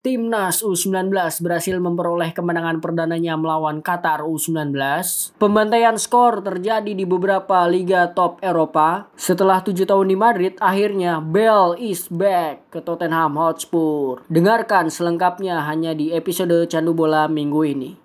Timnas U19 berhasil memperoleh kemenangan perdananya melawan Qatar U19. Pembantaian skor terjadi di beberapa liga top Eropa. Setelah tujuh tahun di Madrid, akhirnya Bell is back ke Tottenham Hotspur. Dengarkan selengkapnya hanya di episode Candu Bola minggu ini.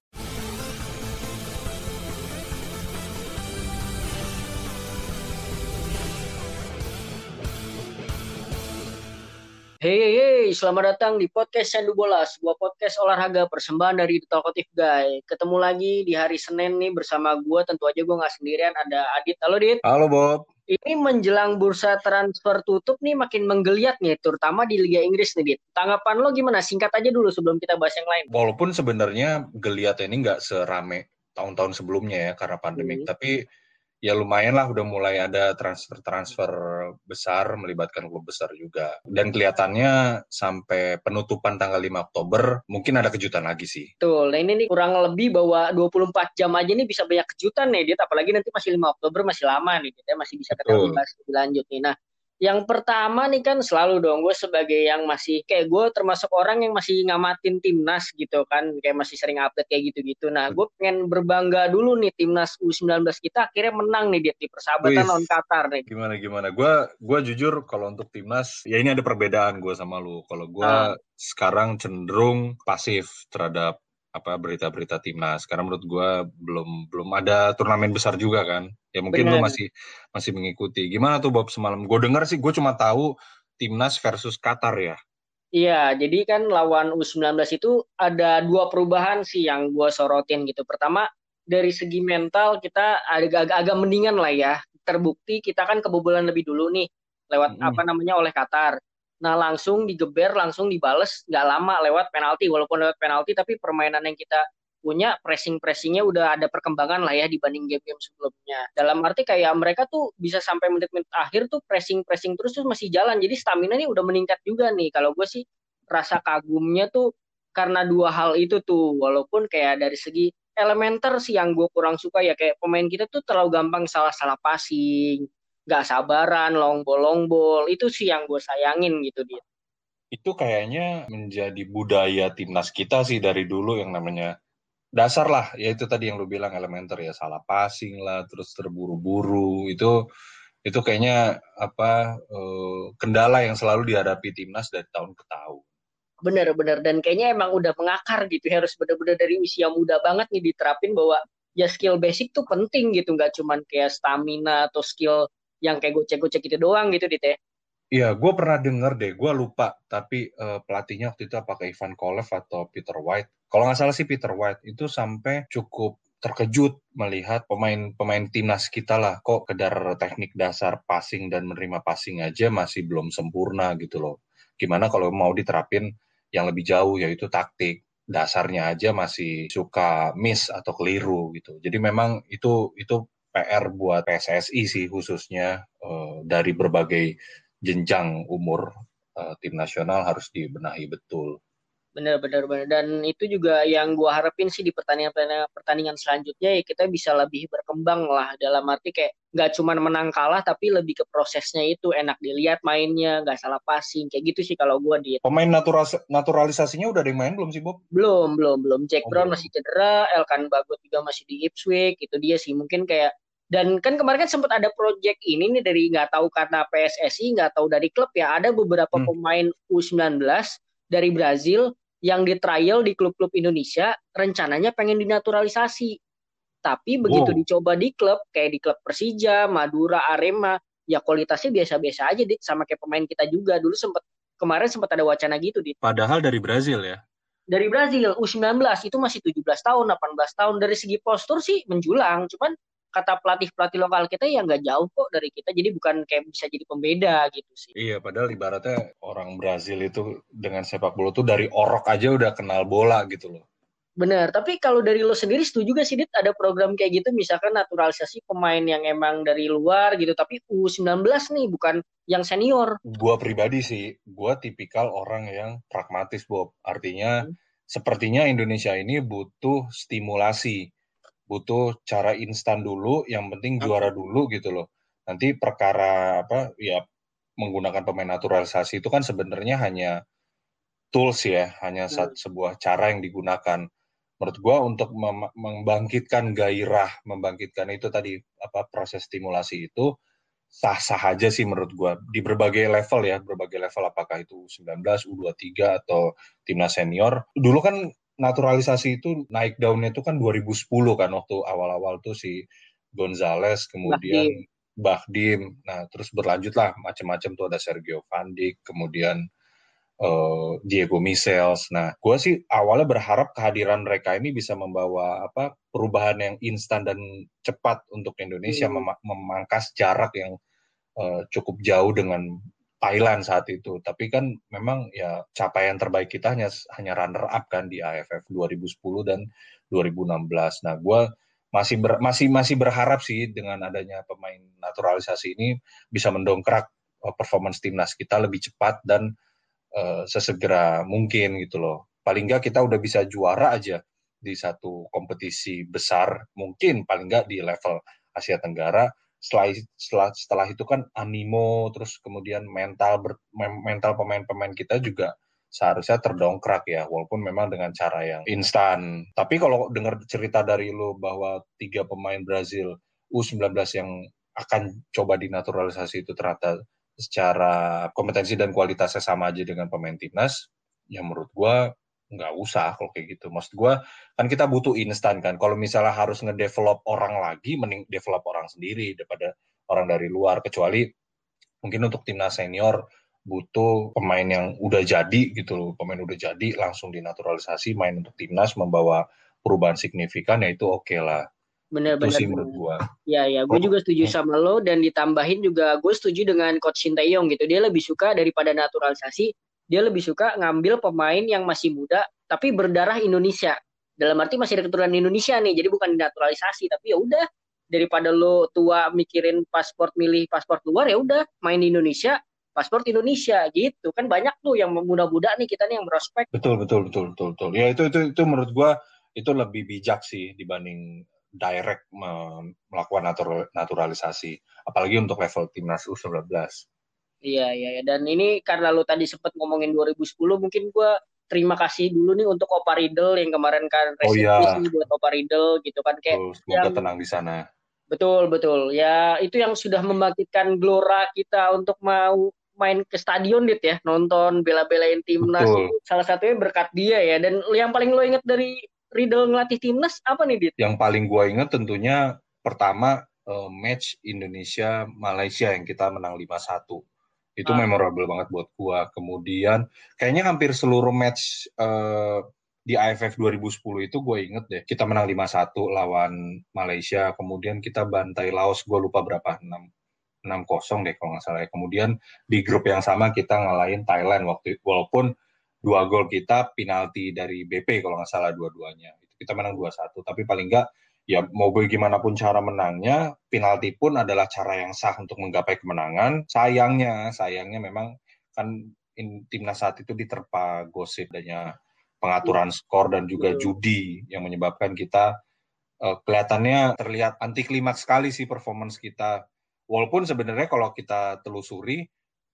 Hey, hey, hey, selamat datang di podcast Sandu Bola, sebuah podcast olahraga persembahan dari The Talkative Guy. Ketemu lagi di hari Senin nih bersama gue, tentu aja gue nggak sendirian, ada Adit. Halo, Dit. Halo, Bob. Ini menjelang bursa transfer tutup nih makin menggeliat nih, terutama di Liga Inggris nih, Dit. Tanggapan lo gimana? Singkat aja dulu sebelum kita bahas yang lain. Walaupun sebenarnya geliat ini nggak serame tahun-tahun sebelumnya ya karena pandemik, hmm. tapi ya lumayan lah udah mulai ada transfer-transfer besar melibatkan klub besar juga. Dan kelihatannya sampai penutupan tanggal 5 Oktober mungkin ada kejutan lagi sih. Betul. Nah ini nih kurang lebih bahwa 24 jam aja nih bisa banyak kejutan nih dia apalagi nanti masih 5 Oktober masih lama nih kita masih bisa ketemu lebih lanjut nih. Nah, yang pertama nih kan selalu dong gue sebagai yang masih kayak gue termasuk orang yang masih ngamatin timnas gitu kan kayak masih sering update kayak gitu-gitu. Nah gue pengen berbangga dulu nih timnas U19 kita akhirnya menang nih dia di persahabatan lawan Qatar nih. gimana gimana? Gue gue jujur kalau untuk timnas ya ini ada perbedaan gue sama lu. Kalau gue ah. sekarang cenderung pasif terhadap apa berita-berita timnas karena menurut gue belum belum ada turnamen besar juga kan ya mungkin Bener. lu masih masih mengikuti gimana tuh Bob semalam gue dengar sih gue cuma tahu timnas versus Qatar ya Iya, jadi kan lawan U19 itu ada dua perubahan sih yang gue sorotin gitu. Pertama, dari segi mental kita agak-agak mendingan lah ya. Terbukti kita kan kebobolan lebih dulu nih lewat hmm. apa namanya oleh Qatar. Nah langsung digeber, langsung dibales, nggak lama lewat penalti. Walaupun lewat penalti, tapi permainan yang kita punya pressing-pressingnya udah ada perkembangan lah ya dibanding game-game sebelumnya. Dalam arti kayak mereka tuh bisa sampai menit-menit akhir tuh pressing-pressing terus tuh masih jalan. Jadi stamina nih udah meningkat juga nih. Kalau gue sih rasa kagumnya tuh karena dua hal itu tuh. Walaupun kayak dari segi elementer sih yang gue kurang suka ya kayak pemain kita tuh terlalu gampang salah-salah passing, nggak sabaran, long ball long ball itu sih yang gue sayangin gitu dia. Itu kayaknya menjadi budaya timnas kita sih dari dulu yang namanya dasar lah. Ya itu tadi yang lu bilang elementer ya. Salah passing lah terus terburu-buru. Itu itu kayaknya apa uh, kendala yang selalu dihadapi timnas dari tahun ke tahun. Bener-bener dan kayaknya emang udah mengakar gitu ya. Harus bener-bener dari usia muda banget nih diterapin bahwa ya skill basic tuh penting gitu. Nggak cuman kayak stamina atau skill yang kayak gocek-gocek gitu doang gitu di teh. Iya, gue pernah denger deh, gue lupa, tapi uh, pelatihnya waktu itu apakah Ivan Kolev atau Peter White. Kalau nggak salah sih Peter White, itu sampai cukup terkejut melihat pemain-pemain timnas kita lah, kok kedar teknik dasar passing dan menerima passing aja masih belum sempurna gitu loh. Gimana kalau mau diterapin yang lebih jauh, yaitu taktik dasarnya aja masih suka miss atau keliru gitu. Jadi memang itu itu PR buat PSSI sih khususnya uh, dari berbagai jenjang umur uh, tim nasional harus dibenahi betul. Benar, benar, benar. Dan itu juga yang gue harapin sih di pertandingan pertandingan selanjutnya ya kita bisa lebih berkembang lah dalam arti kayak nggak cuma menang kalah tapi lebih ke prosesnya itu enak dilihat mainnya nggak salah passing kayak gitu sih kalau gue di pemain natural naturalisasinya udah ada yang main belum sih Bob? Belum belum belum Jack oh, Brown belum. masih cedera Elkan Bagot juga masih di Ipswich itu dia sih mungkin kayak dan kan kemarin kan sempat ada project ini nih dari nggak tahu karena PSSI, nggak tahu dari klub ya, ada beberapa hmm. pemain U19 dari Brazil yang di trial di klub-klub Indonesia, rencananya pengen dinaturalisasi. Tapi begitu wow. dicoba di klub, kayak di klub Persija, Madura, Arema, ya kualitasnya biasa-biasa aja, Dit. Sama kayak pemain kita juga. Dulu sempat kemarin sempat ada wacana gitu, Dit. Padahal dari Brazil ya? Dari Brazil, U19 itu masih 17 tahun, 18 tahun. Dari segi postur sih menjulang, cuman kata pelatih-pelatih lokal kita ya nggak jauh kok dari kita jadi bukan kayak bisa jadi pembeda gitu sih iya padahal ibaratnya orang Brazil itu dengan sepak bola tuh dari orok aja udah kenal bola gitu loh Bener, tapi kalau dari lo sendiri setuju gak sih Dit ada program kayak gitu misalkan naturalisasi pemain yang emang dari luar gitu tapi U19 nih bukan yang senior. Gua pribadi sih, gua tipikal orang yang pragmatis Bob. Artinya hmm. sepertinya Indonesia ini butuh stimulasi butuh cara instan dulu, yang penting juara dulu gitu loh. Nanti perkara apa ya menggunakan pemain naturalisasi itu kan sebenarnya hanya tools ya, hanya hmm. sebuah cara yang digunakan. Menurut gue untuk membangkitkan gairah, membangkitkan itu tadi apa proses stimulasi itu sah-sah aja sih menurut gue di berbagai level ya, berbagai level apakah itu 19, U23 atau timnas senior. Dulu kan naturalisasi itu naik daunnya itu kan 2010 kan waktu awal-awal tuh si Gonzales kemudian Bahdim. Nah, terus berlanjutlah macam-macam tuh ada Sergio Van Dijk, kemudian uh, Diego Michels. Nah, gue sih awalnya berharap kehadiran mereka ini bisa membawa apa perubahan yang instan dan cepat untuk Indonesia, hmm. mem memangkas jarak yang uh, cukup jauh dengan Thailand saat itu. Tapi kan memang ya capaian terbaik kita hanya hanya runner up kan di AFF 2010 dan 2016. Nah, gue masih ber, masih masih berharap sih dengan adanya pemain naturalisasi ini bisa mendongkrak uh, performance timnas kita lebih cepat dan uh, sesegera mungkin gitu loh. Paling nggak kita udah bisa juara aja di satu kompetisi besar, mungkin paling nggak di level Asia Tenggara. Setelah, setelah setelah itu kan animo terus kemudian mental ber, mental pemain-pemain kita juga seharusnya terdongkrak ya, walaupun memang dengan cara yang instan. Tapi kalau dengar cerita dari lo bahwa tiga pemain Brazil U19 yang akan coba dinaturalisasi itu ternyata secara kompetensi dan kualitasnya sama aja dengan pemain timnas, ya menurut gue nggak usah kalau kayak gitu. Maksud gue kan kita butuh instan kan. Kalau misalnya harus ngedevelop orang lagi, mending develop orang sendiri daripada orang dari luar. Kecuali mungkin untuk timnas senior butuh pemain yang udah jadi gitu loh, pemain udah jadi langsung dinaturalisasi main untuk timnas membawa perubahan signifikan ya itu oke okay lah. Bener-bener. Itu sih menurut gua. Ya ya, gue juga setuju sama lo dan ditambahin juga gue setuju dengan coach Sintayong gitu. Dia lebih suka daripada naturalisasi, dia lebih suka ngambil pemain yang masih muda tapi berdarah Indonesia. Dalam arti masih ada keturunan Indonesia nih, jadi bukan naturalisasi tapi ya udah. Daripada lo tua mikirin paspor milih paspor luar ya udah main di Indonesia paspor Indonesia gitu. Kan banyak tuh yang muda-muda nih kita nih yang prospek. Betul betul betul betul betul. Ya itu itu itu menurut gua itu lebih bijak sih dibanding direct melakukan naturalisasi. Apalagi untuk level timnas U19 iya iya ya. dan ini karena lo tadi sempat ngomongin 2010 mungkin gua terima kasih dulu nih untuk Opa Riddle yang kemarin kan oh, iya. buat Opa Riddle gitu kan kayak oh, semoga yang, tenang di sana Betul, betul. Ya, itu yang sudah membangkitkan gelora kita untuk mau main ke stadion dit ya nonton bela-belain timnas Betul. salah satunya berkat dia ya dan yang paling lo inget dari Riddle ngelatih timnas apa nih dit? Yang paling gue inget tentunya pertama uh, match Indonesia Malaysia yang kita menang 5-1 itu ah. memorable banget buat gue kemudian kayaknya hampir seluruh match uh, di AFF 2010 itu gue inget deh kita menang 5-1 lawan Malaysia kemudian kita bantai Laos gue lupa berapa 6 6-0 deh kalau nggak salah ya. Kemudian di grup yang sama kita ngalahin Thailand waktu itu. Walaupun dua gol kita penalti dari BP kalau nggak salah dua-duanya. Itu kita menang 2-1. Tapi paling nggak ya mau bagaimanapun cara menangnya, penalti pun adalah cara yang sah untuk menggapai kemenangan. Sayangnya, sayangnya memang kan in, timnas saat itu diterpa gosip adanya pengaturan skor dan juga judi yang menyebabkan kita uh, kelihatannya terlihat anti klimaks sekali sih performance kita Walaupun sebenarnya kalau kita telusuri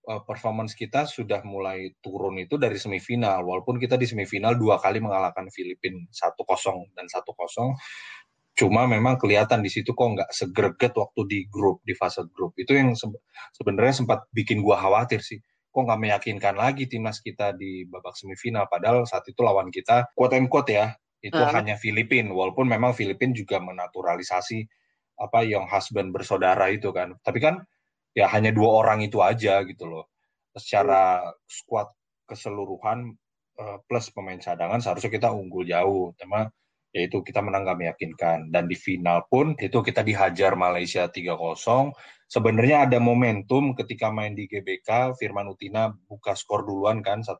uh, performance kita sudah mulai turun itu dari semifinal. Walaupun kita di semifinal dua kali mengalahkan Filipina 1-0 dan 1-0. Cuma memang kelihatan di situ kok nggak segreget waktu di grup, di fase grup. Itu yang se sebenarnya sempat bikin gua khawatir sih. Kok nggak meyakinkan lagi timnas kita di babak semifinal. Padahal saat itu lawan kita, quote and quote ya, itu uh. hanya Filipina. Walaupun memang Filipina juga menaturalisasi apa yang husband bersaudara itu kan. Tapi kan ya hanya dua orang itu aja gitu loh. Secara squad keseluruhan uh, plus pemain cadangan seharusnya kita unggul jauh. Cuma yaitu kita menang gak meyakinkan. Dan di final pun itu kita dihajar Malaysia 3-0. Sebenarnya ada momentum ketika main di GBK, Firman Utina buka skor duluan kan 1-0.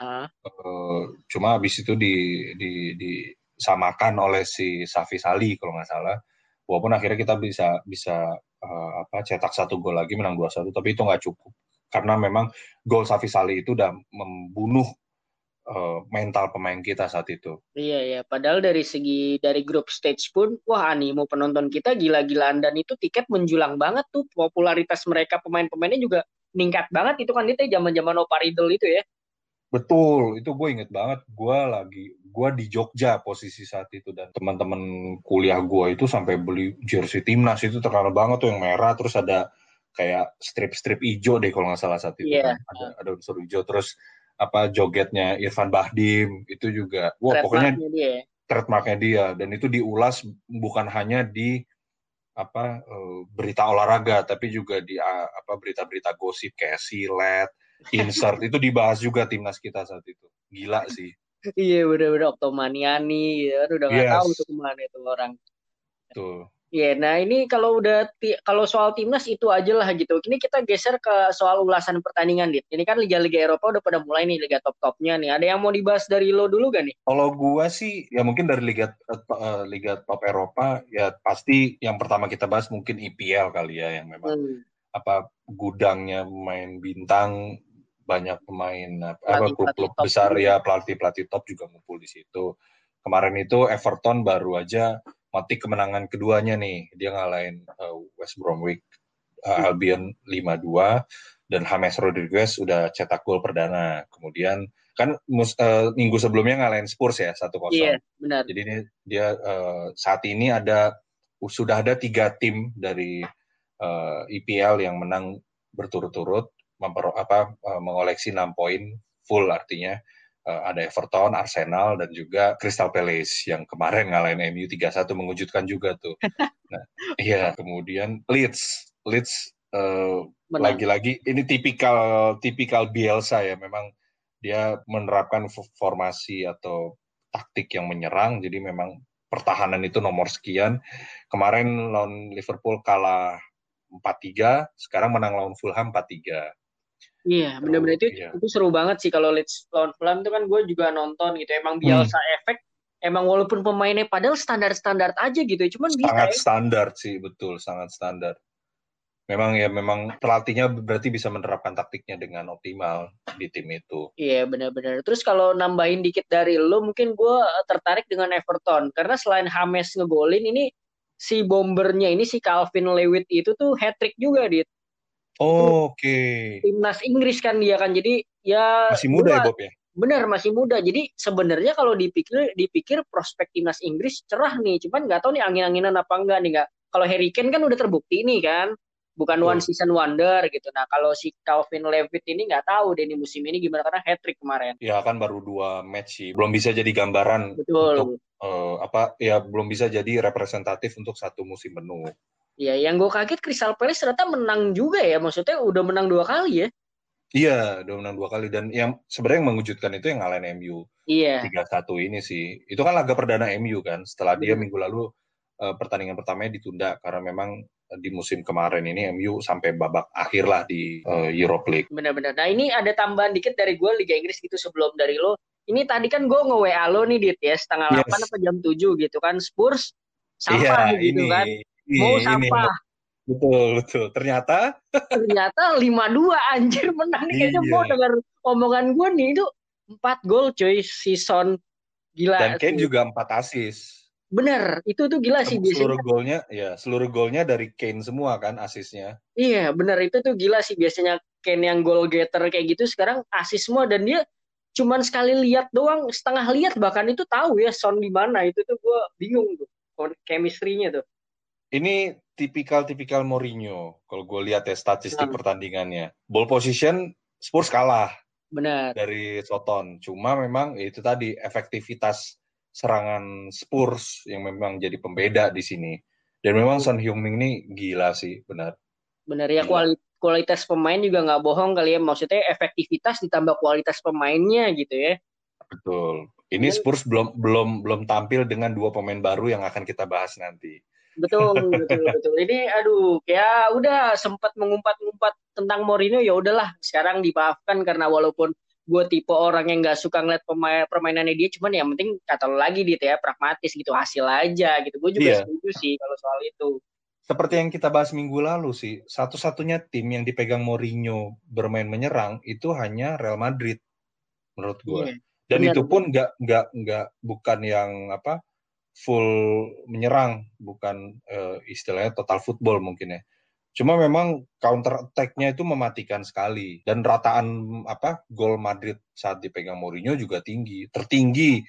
Uh. Uh, cuma habis itu di, di, disamakan oleh si Safi Sali kalau nggak salah walaupun akhirnya kita bisa bisa uh, apa cetak satu gol lagi menang 2-1 tapi itu nggak cukup karena memang gol Safi Sali itu udah membunuh uh, mental pemain kita saat itu. Iya ya, padahal dari segi dari grup stage pun wah animo penonton kita gila-gilaan dan itu tiket menjulang banget tuh popularitas mereka pemain-pemainnya juga meningkat banget itu kan itu zaman-zaman Opa Riddle itu ya. Betul, itu gue inget banget. Gue lagi, gue di Jogja posisi saat itu dan teman-teman kuliah gue itu sampai beli jersey timnas itu terkenal banget tuh yang merah, terus ada kayak strip-strip hijau deh kalau nggak salah saat itu Iya. kan. Ada ada unsur hijau, terus apa jogetnya Irfan Bahdim itu juga, wah pokoknya Trademarknya dia. trademarknya dia dan itu diulas bukan hanya di apa eh, berita olahraga tapi juga di apa berita-berita gosip kayak silet, insert itu dibahas juga timnas kita saat itu. Gila sih. Iya bener-bener Oktomaniani gitu. Udah Yes. tahu tuh ke mana itu orang. Tuh. Iya, nah ini kalau udah ti- kalau soal timnas itu aja lah gitu. Ini kita geser ke soal ulasan pertandingan, Dit. Ini kan liga-liga Eropa udah pada mulai nih liga top-topnya nih. Ada yang mau dibahas dari lo dulu gak nih? Kalau gua sih ya mungkin dari liga eh, liga top Eropa ya pasti yang pertama kita bahas mungkin IPL kali ya yang memang Hmm. apa gudangnya pemain bintang banyak pemain apa klub-klub besar juga. ya pelatih-pelatih top juga ngumpul di situ. Kemarin itu Everton baru aja metik kemenangan keduanya nih. Dia ngalahin eh, West Bromwich eh, Albion 5-2 dan James Rodriguez udah cetak gol perdana. Kemudian kan mus- eh, minggu sebelumnya ngalahin Spurs ya 1-0. Iya, benar. Jadi ini dia eh, saat ini ada sudah ada tiga tim dari eh, IPL yang menang berturut-turut memper, apa eh, mengoleksi 6 poin full artinya ada Everton, Arsenal dan juga Crystal Palace yang kemarin ngalahin MU 3-1 mengejutkan juga tuh. Nah, iya, kemudian Leeds, Leeds eh, Menang. lagi-lagi ini tipikal tipikal Bielsa ya memang dia menerapkan formasi atau taktik yang menyerang jadi memang pertahanan itu nomor sekian kemarin lawan Liverpool kalah 4-3 sekarang menang lawan Fulham 4-3 Iya, benar-benar itu Iya. itu seru banget sih kalau Leeds lawan Fulham itu kan gue juga nonton gitu. Emang Bielsa efek. Emang walaupun pemainnya padahal standar-standar aja gitu, cuman bisa sangat ya. standar sih betul sangat standar memang ya memang pelatihnya berarti bisa menerapkan taktiknya dengan optimal di tim itu Iya benar-benar. Terus kalau nambahin dikit dari lo, mungkin gue tertarik dengan Everton karena selain James ngegolin ini si bombernya ini si Calvin Lewitt itu tuh hat trick juga di oke timnas Inggris kan dia kan. Jadi ya masih muda ya Bob ya benar masih muda. Jadi sebenarnya kalau dipikir dipikir prospek timnas Inggris cerah nih. Cuman nggak tahu nih angin-anginan apa enggak nih nggak. Kalau Harry Kane kan udah terbukti nih kan. Bukan Betul. one season wonder gitu. Nah kalau si Calvin Lewitt ini nggak tahu deh nih musim ini gimana karena hat trick kemarin. ya kan baru dua match sih belum bisa jadi gambaran Betul. untuk eh, apa ya belum bisa jadi representatif untuk satu musim penuh Ya, yang gue kaget Crystal Palace ternyata menang juga ya. Maksudnya udah menang dua kali ya. iya udah menang dua kali dan yang sebenarnya yang mengejutkan itu yang ngalahin MU Iya, 3-1 ini sih itu kan laga perdana MU kan setelah dia minggu lalu eh, pertandingan pertamanya ditunda karena memang di musim kemarin ini MU sampai babak akhir lah di eh, Europe League benar-benar. Nah ini ada tambahan dikit dari gue Liga Inggris gitu sebelum dari lo. Ini tadi kan gue nge-WA lo nih Dit ya, setengah Yes. delapan apa jam tujuh gitu kan. Spurs iya sampah gitu ini kan. Mau ini. sampah. betul betul ternyata Ternyata 5-2 anjir menang nih. Kayaknya Iya. mau denger omongan gue nih itu 4 gol coy season gila. dan Kane juga empat assist Bener, itu tuh gila sih biasanya. seluruh golnya ya seluruh golnya dari Kane semua kan asisnya Iya, benar itu tuh gila sih biasanya Ken yang goal getter kayak gitu sekarang asis semua dan dia cuman sekali lihat doang, setengah lihat bahkan itu tahu ya Son di mana itu tuh gue bingung tuh chemistry-nya tuh. Ini tipikal-tipikal Mourinho kalau gue lihat ya statistik Hmm. pertandingannya. Ball position Spurs kalah Benar. dari Soton. Cuma memang ya itu tadi efektivitas serangan Spurs yang memang jadi pembeda di sini. Dan memang Son Heung-min ini gila sih benar. Benar ya kuali- kualitas pemain juga nggak bohong kali ya. Maksudnya efektivitas ditambah kualitas pemainnya gitu ya. betul. Ini Spurs belum belum belum tampil dengan dua pemain baru yang akan kita bahas nanti Betul, betul, betul. Ini aduh, ya udah sempat mengumpat-ngumpat tentang Mourinho ya udahlah. Sekarang dimaafkan karena walaupun gue tipe orang yang nggak suka ngeliat pemain permainannya dia, cuman yang penting kata lo lagi gitu ya pragmatis gitu hasil aja gitu. Gue juga Iya. setuju sih kalau soal itu. seperti yang kita bahas minggu lalu sih, satu-satunya tim yang dipegang Mourinho bermain menyerang itu hanya Real Madrid, menurut gue. Iya. Dan benar. itu pun nggak nggak nggak bukan yang apa full menyerang, bukan eh, istilahnya total football mungkin ya. Cuma memang counter attack-nya itu mematikan sekali dan rataan apa gol Madrid saat dipegang Mourinho juga tinggi, tertinggi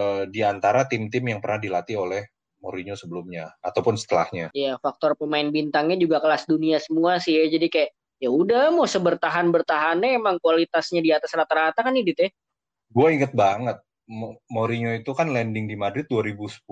uh, di antara tim-tim yang pernah dilatih oleh Mourinho sebelumnya ataupun setelahnya. Iya, faktor pemain bintangnya juga kelas dunia semua sih ya. Jadi kayak ya udah mau sebertahan bertahannya emang kualitasnya di atas rata-rata kan ini Dit ya. Gue inget banget Mourinho itu kan landing di Madrid 2010.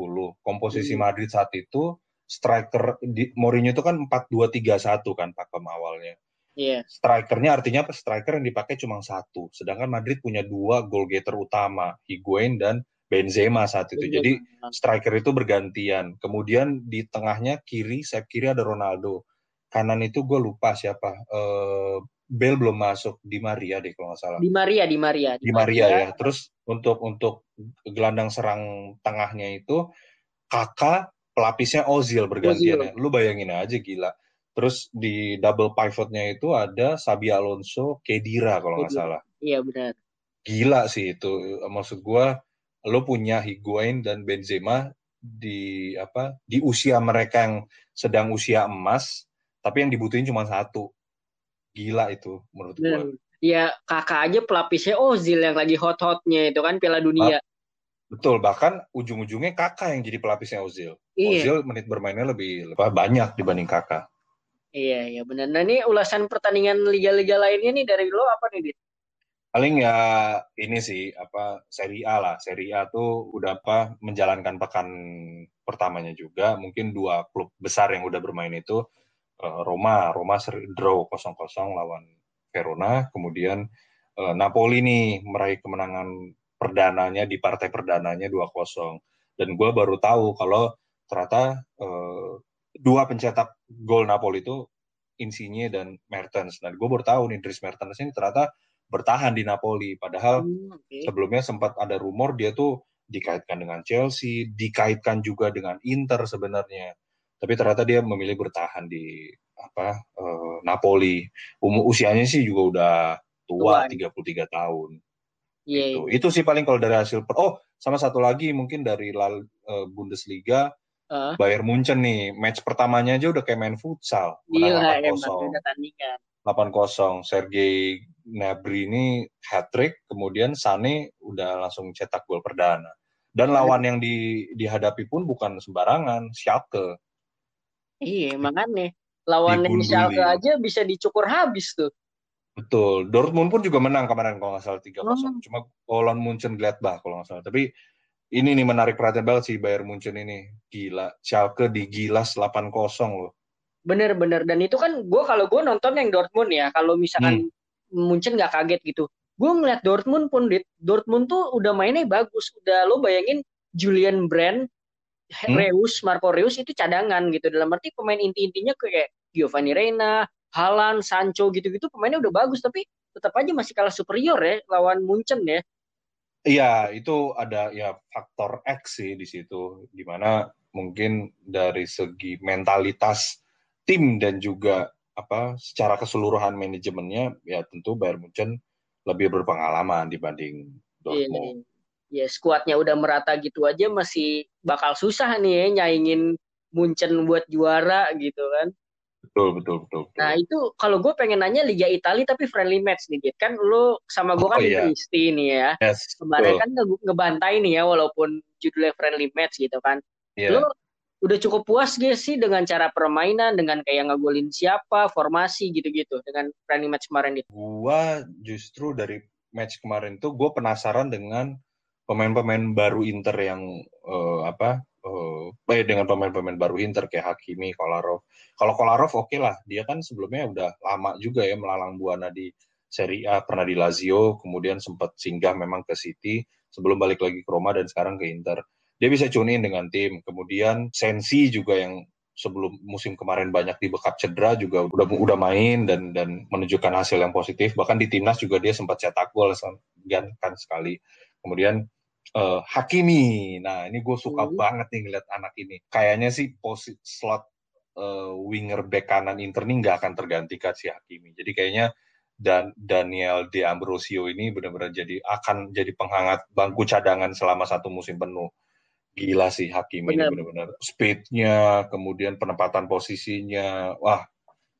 Komposisi hmm. Madrid saat itu striker di Mourinho itu kan 4-2-3-1 kan pakem awalnya. Iya. Yeah. Strikernya artinya striker yang dipakai cuma satu. Sedangkan Madrid punya dua goal getter utama, Higuain dan Benzema saat itu. Jadi striker itu bergantian. Kemudian di tengahnya kiri, sayap kiri ada Ronaldo. Kanan itu gue lupa siapa. Uh, Bell belum masuk di Maria deh kalau nggak salah. Di Maria, di Maria. Di, di Maria, Maria ya. Terus untuk untuk gelandang serang tengahnya itu Kakak pelapisnya Ozil bergantian ya. Lu bayangin aja gila. Terus di double pivotnya itu ada Sabi Alonso, Kedira kalau nggak salah. Iya benar. Gila sih itu. Maksud gua lu punya Higuain dan Benzema di apa di usia mereka yang sedang usia emas tapi yang dibutuhin cuma satu gila itu menurut gua ya kakak aja pelapisnya Ozil yang lagi hot-hotnya itu kan Piala Dunia Betul, bahkan ujung-ujungnya kakak yang jadi pelapisnya Ozil. Iya. Ozil menit bermainnya lebih, lebih banyak dibanding kakak. Iya, iya benar. Nah ini ulasan pertandingan liga-liga lainnya nih dari lo apa nih, Dit? Paling ya ini sih apa Serie A lah. Serie A tuh udah apa menjalankan pekan pertamanya juga. Mungkin dua klub besar yang udah bermain itu Roma, Roma seri, draw 0-0 lawan Verona, kemudian uh, Napoli nih meraih kemenangan perdananya di partai perdananya 2-0. Dan gue baru tahu kalau ternyata eh, dua pencetak gol Napoli itu Insigne dan Mertens. Dan gue baru tahu nih Dries Mertens ini ternyata bertahan di Napoli. Padahal hmm, okay. sebelumnya sempat ada rumor dia tuh dikaitkan dengan Chelsea, dikaitkan juga dengan Inter sebenarnya. Tapi ternyata dia memilih bertahan di apa uh, Napoli. Um, usianya sih juga udah tua, tua 33 tahun. Yeah, itu. Yeah. itu sih paling kalau dari hasil per oh sama satu lagi mungkin dari Lal, uh, Bundesliga uh. Bayern Munchen nih match pertamanya aja udah kayak main futsal Gila, 8-0 8-0 Sergei Gnabry ini hat trick kemudian Sane udah langsung cetak gol perdana dan lawan yang di, dihadapi pun bukan sembarangan Schalke iya makanya lawan Schalke aja bisa dicukur habis tuh Betul. Dortmund pun juga menang kemarin kalau nggak salah 3-0. Hmm. Cuma Holland Munchen Gladbach kalau nggak salah. Tapi ini nih menarik perhatian banget sih Bayern Munchen ini. Gila. Schalke digilas 8-0 loh. Bener-bener. Dan itu kan gue kalau gue nonton yang Dortmund ya. Kalau misalkan hmm. Munchen nggak kaget gitu. Gue ngeliat Dortmund pun, Dortmund tuh udah mainnya bagus. Udah lo bayangin Julian Brand, hmm? Reus, Marco Reus itu cadangan gitu. Dalam arti pemain inti-intinya kayak Giovanni Reina, Halan, Sancho gitu-gitu pemainnya udah bagus tapi tetap aja masih kalah superior ya lawan Munchen ya. Iya, itu ada ya faktor X sih di situ di mana mungkin dari segi mentalitas tim dan juga apa secara keseluruhan manajemennya ya tentu Bayern Munchen lebih berpengalaman dibanding Dortmund. Iya, ya skuadnya udah merata gitu aja masih bakal susah nih ya nyaingin Munchen buat juara gitu kan. Betul, betul, betul. betul. Nah itu kalau gue pengen nanya Liga Italia tapi friendly match nih, Dit. Kan lu sama gue oh, kan iya. Kristi nih ya. Yes, Kemarin betul. kan nge ngebantai nih ya walaupun judulnya friendly match gitu kan. Yeah. Lu udah cukup puas gak sih dengan cara permainan, dengan kayak ngegolin siapa, formasi gitu-gitu dengan friendly match kemarin itu? Gua justru dari match kemarin tuh gue penasaran dengan pemain-pemain baru Inter yang uh, apa uh, dengan pemain-pemain baru Inter kayak Hakimi, Kolarov. Kalau Kolarov oke okay lah, dia kan sebelumnya udah lama juga ya melalang buana di Serie A, pernah di Lazio, kemudian sempat singgah memang ke City, sebelum balik lagi ke Roma dan sekarang ke Inter. Dia bisa tune in dengan tim. Kemudian Sensi juga yang sebelum musim kemarin banyak di dibekap cedera juga udah udah main dan dan menunjukkan hasil yang positif. Bahkan di timnas juga dia sempat cetak gol kan sekali. Kemudian uh, Hakimi. Nah, ini gue suka hmm. banget nih ngeliat anak ini. Kayaknya sih posisi slot uh, winger back kanan Inter ini nggak akan tergantikan si Hakimi. Jadi kayaknya dan Daniel De Ambrosio ini benar-benar jadi akan jadi penghangat bangku cadangan selama satu musim penuh. Gila sih Hakimi Bener. ini benar-benar speednya, kemudian penempatan posisinya, wah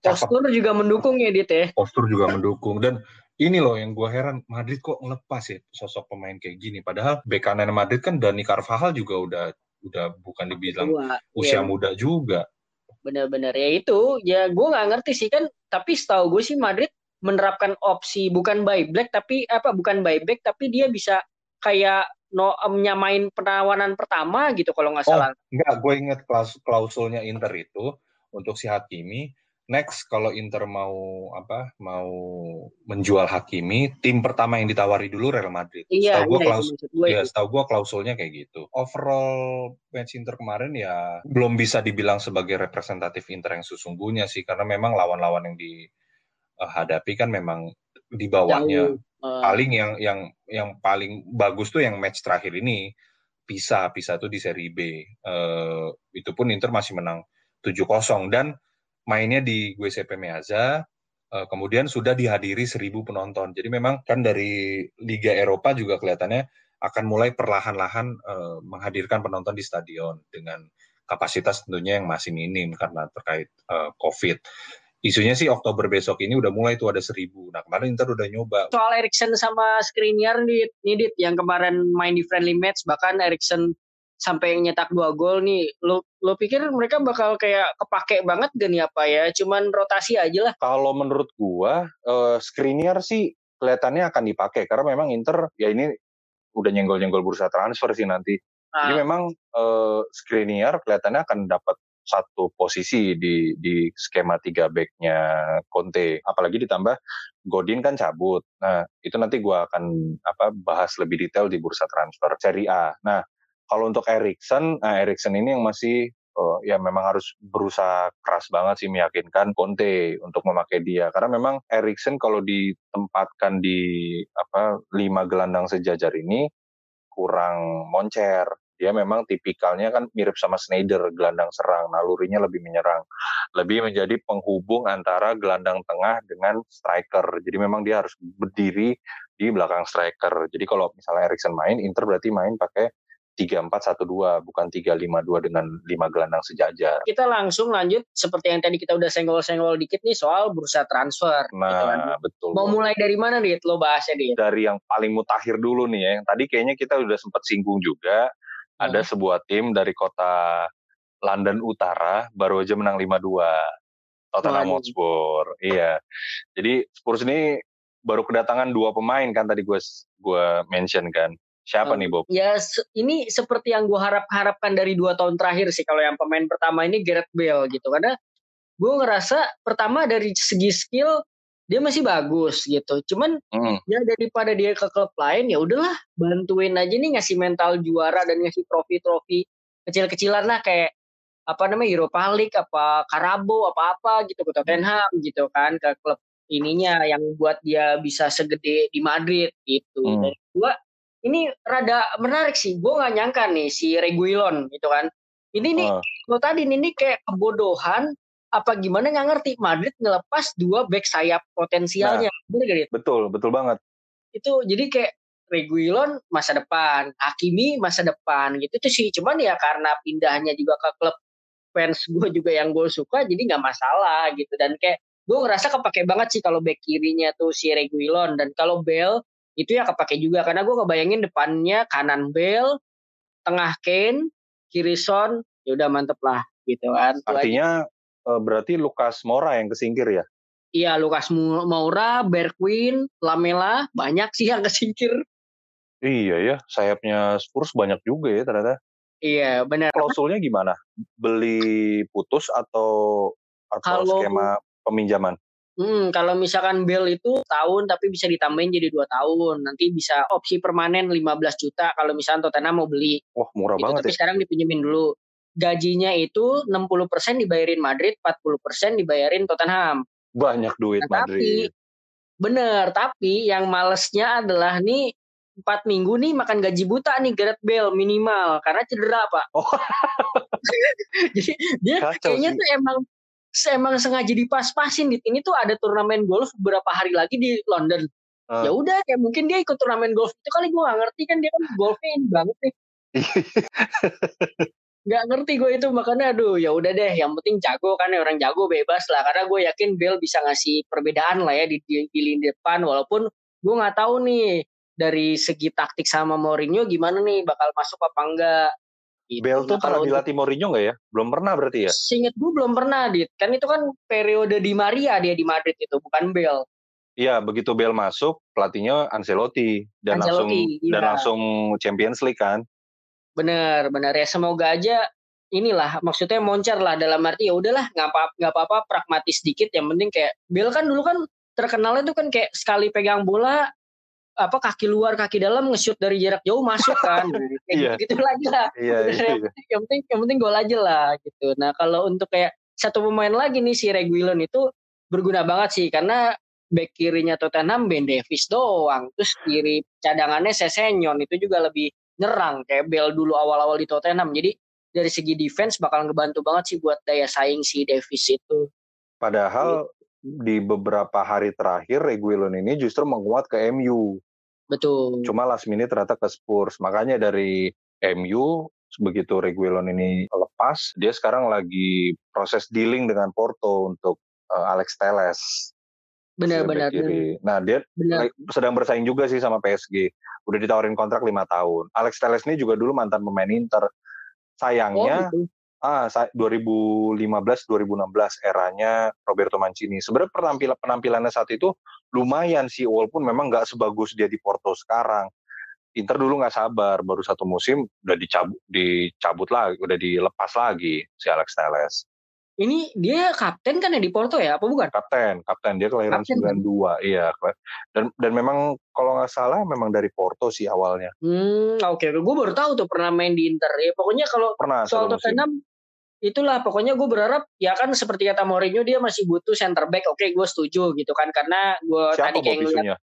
Postur juga mendukung ya, Dit ya? Postur juga mendukung. Dan ini loh yang gue heran, Madrid kok ngelepas ya sosok pemain kayak gini. Padahal bek kanan Madrid kan Dani Carvajal juga udah udah bukan dibilang Tua, usia iya. muda juga. Bener-bener ya itu, ya gue nggak ngerti sih kan. Tapi setahu gue sih Madrid menerapkan opsi bukan buyback tapi apa bukan buyback tapi dia bisa kayak no nyamain penawanan pertama gitu kalau nggak oh, salah. Enggak, gue inget klaus klausulnya Inter itu untuk si Hakimi. Next kalau Inter mau apa mau menjual Hakimi, tim pertama yang ditawari dulu Real Madrid. Iya, setahu iya, klaus gue ya, setahu gue klausulnya kayak gitu. Overall match Inter kemarin ya belum bisa dibilang sebagai representatif Inter yang sesungguhnya sih karena memang lawan-lawan yang dihadapi kan memang di bawahnya. Jauh Uh, paling yang yang yang paling bagus tuh yang match terakhir ini Pisa, Pisa tuh di seri B. Uh, itu pun Inter masih menang 7-0 dan mainnya di GCP Meazza uh, kemudian sudah dihadiri 1000 penonton. Jadi memang kan dari Liga Eropa juga kelihatannya akan mulai perlahan-lahan uh, menghadirkan penonton di stadion dengan kapasitas tentunya yang masih minim karena terkait uh, COVID isunya sih Oktober besok ini udah mulai tuh ada seribu. Nah kemarin Inter udah nyoba. Soal Erikson sama Skriniar nih, nih yang kemarin main di friendly match bahkan Erikson sampai nyetak dua gol nih, lo lo pikir mereka bakal kayak kepake banget gak nih apa ya? Cuman rotasi aja lah. Kalau menurut gua, uh, Skriniar sih kelihatannya akan dipakai karena memang Inter ya ini udah nyenggol-nyenggol bursa transfer sih nanti. Nah. Jadi memang uh, Skriniar kelihatannya akan dapat satu posisi di di skema tiga backnya Conte. Apalagi ditambah Godin kan cabut. Nah itu nanti gue akan apa bahas lebih detail di bursa transfer Serie A. Nah kalau untuk Erikson, nah Erikson ini yang masih uh, ya memang harus berusaha keras banget sih meyakinkan Conte untuk memakai dia. Karena memang Erikson kalau ditempatkan di apa lima gelandang sejajar ini kurang moncer. Dia memang tipikalnya kan mirip sama Snyder gelandang serang. Nalurinya lebih menyerang. Lebih menjadi penghubung antara gelandang tengah dengan striker. Jadi memang dia harus berdiri di belakang striker. Jadi kalau misalnya Erikson main Inter berarti main pakai tiga empat satu dua bukan tiga lima dua dengan lima gelandang sejajar. Kita langsung lanjut seperti yang tadi kita udah senggol-senggol dikit nih soal bursa transfer. Nah, gitu kan. betul. Mau mulai dari mana nih lo bahasnya nih? Dari yang paling mutakhir dulu nih ya. Yang tadi kayaknya kita udah sempat singgung juga ada hmm. sebuah tim dari kota London Utara baru aja menang 5-2 Tottenham Hotspur. Iya. Jadi Spurs ini baru kedatangan dua pemain kan tadi gue gue mention kan. Siapa oh, nih Bob? Ya ini seperti yang gue harap-harapkan dari dua tahun terakhir sih kalau yang pemain pertama ini Gareth Bale gitu karena gue ngerasa pertama dari segi skill dia masih bagus gitu. Cuman hmm. ya daripada dia ke klub lain ya udahlah bantuin aja nih ngasih mental juara dan ngasih trofi-trofi kecil-kecilan lah kayak apa namanya Europa League apa Karabo apa apa gitu ke Tottenham gitu kan ke klub ininya yang buat dia bisa segede di Madrid gitu. Hmm. Dan gua ini rada menarik sih. Gue nggak nyangka nih si Reguilon gitu kan. Ini nih oh. lo tadi ini kayak kebodohan apa gimana nggak ngerti Madrid ngelepas dua back sayap potensialnya. Nah, Betul, betul banget. Itu jadi kayak Reguilon masa depan, Hakimi masa depan gitu tuh sih. Cuman ya karena pindahnya juga ke klub fans gue juga yang gue suka jadi nggak masalah gitu dan kayak gue ngerasa kepake banget sih kalau back kirinya tuh si Reguilon dan kalau Bell itu ya kepake juga karena gue kebayangin depannya kanan Bell, tengah Kane, kiri Son, ya udah mantep lah gitu kan. Artinya uh, berarti Lukas Moura yang kesingkir ya? Iya, Lukas Moura, Bergwijn, Lamela, banyak sih yang kesingkir. Iya ya, sayapnya Spurs banyak juga ya ternyata. Iya, benar. Klausulnya gimana? Beli putus atau atau kalau, skema peminjaman? Hmm, kalau misalkan bill itu tahun tapi bisa ditambahin jadi dua tahun. Nanti bisa opsi permanen 15 juta kalau misalnya Tottenham mau beli. Wah, murah gitu, banget tapi ya. sekarang dipinjemin dulu gajinya itu 60% dibayarin Madrid, 40% dibayarin Tottenham. Banyak duit nah, Madrid. Tapi, bener, tapi yang malesnya adalah nih empat minggu nih makan gaji buta nih Gareth Bale minimal karena cedera pak. Oh. Jadi dia Kacau kayaknya sih. tuh emang emang sengaja dipas-pasin di ini tuh ada turnamen golf beberapa hari lagi di London. Uh. Ya udah kayak mungkin dia ikut turnamen golf itu kali gue gak ngerti kan dia kan golfnya ini banget nih. Gak ngerti gue itu makanya aduh ya udah deh yang penting jago kan orang jago bebas lah karena gue yakin Bale bisa ngasih perbedaan lah ya di, di, di lini depan walaupun gue nggak tahu nih dari segi taktik sama Mourinho gimana nih bakal masuk apa enggak gitu. Bale tuh nah, pernah dilatih Mourinho nggak ya? Belum pernah berarti ya? Seingat gue belum pernah, Dit. Kan itu kan periode di Maria dia di Madrid itu, bukan Bale. Iya, begitu Bale masuk, pelatihnya Ancelotti dan Ancelotti, langsung iya. dan langsung Champions League kan. Bener, bener ya. Semoga aja inilah maksudnya moncer lah dalam arti ya udahlah nggak apa nggak apa-apa pragmatis sedikit yang penting kayak Bill kan dulu kan terkenalnya tuh kan kayak sekali pegang bola apa kaki luar kaki dalam nge-shoot dari jarak jauh masuk kan kayak yeah. gitu, gitu lagi lah yeah, yeah, yang, penting, yang penting yang penting gol aja lah gitu nah kalau untuk kayak satu pemain lagi nih si Reguilon itu berguna banget sih karena back kirinya Tottenham Ben Davis doang terus kiri cadangannya Sesenyon itu juga lebih nyerang kayak Bell dulu awal-awal di Tottenham. Jadi dari segi defense bakal ngebantu banget sih buat daya saing si Davis itu. Padahal di beberapa hari terakhir Reguilon ini justru menguat ke MU. Betul. Cuma last minute ternyata ke Spurs. Makanya dari MU begitu Reguilon ini lepas, dia sekarang lagi proses dealing dengan Porto untuk uh, Alex Teles. Benar-benar. Nah dia benar. sedang bersaing juga sih sama PSG udah ditawarin kontrak lima tahun. Alex Telles ini juga dulu mantan pemain Inter. Sayangnya oh, gitu. Ah 2015-2016 eranya Roberto Mancini. Sebenarnya penampilan penampilannya saat itu lumayan sih walaupun memang nggak sebagus dia di Porto sekarang. Inter dulu nggak sabar, baru satu musim udah dicabut, dicabut lagi, udah dilepas lagi si Alex Telles. Ini dia kapten kan ya di Porto ya, apa bukan? Kapten, kapten dia kelahiran kapten, 92, kan? iya. Dan dan memang kalau nggak salah memang dari Porto sih awalnya. Hmm, oke. Okay. Gue baru tahu tuh pernah main di Inter. Ya pokoknya kalau pernah, soal Tottenham itulah pokoknya gue berharap ya kan seperti kata Mourinho dia masih butuh center back. Oke, gue setuju gitu kan karena gue tadi kayak ngeliat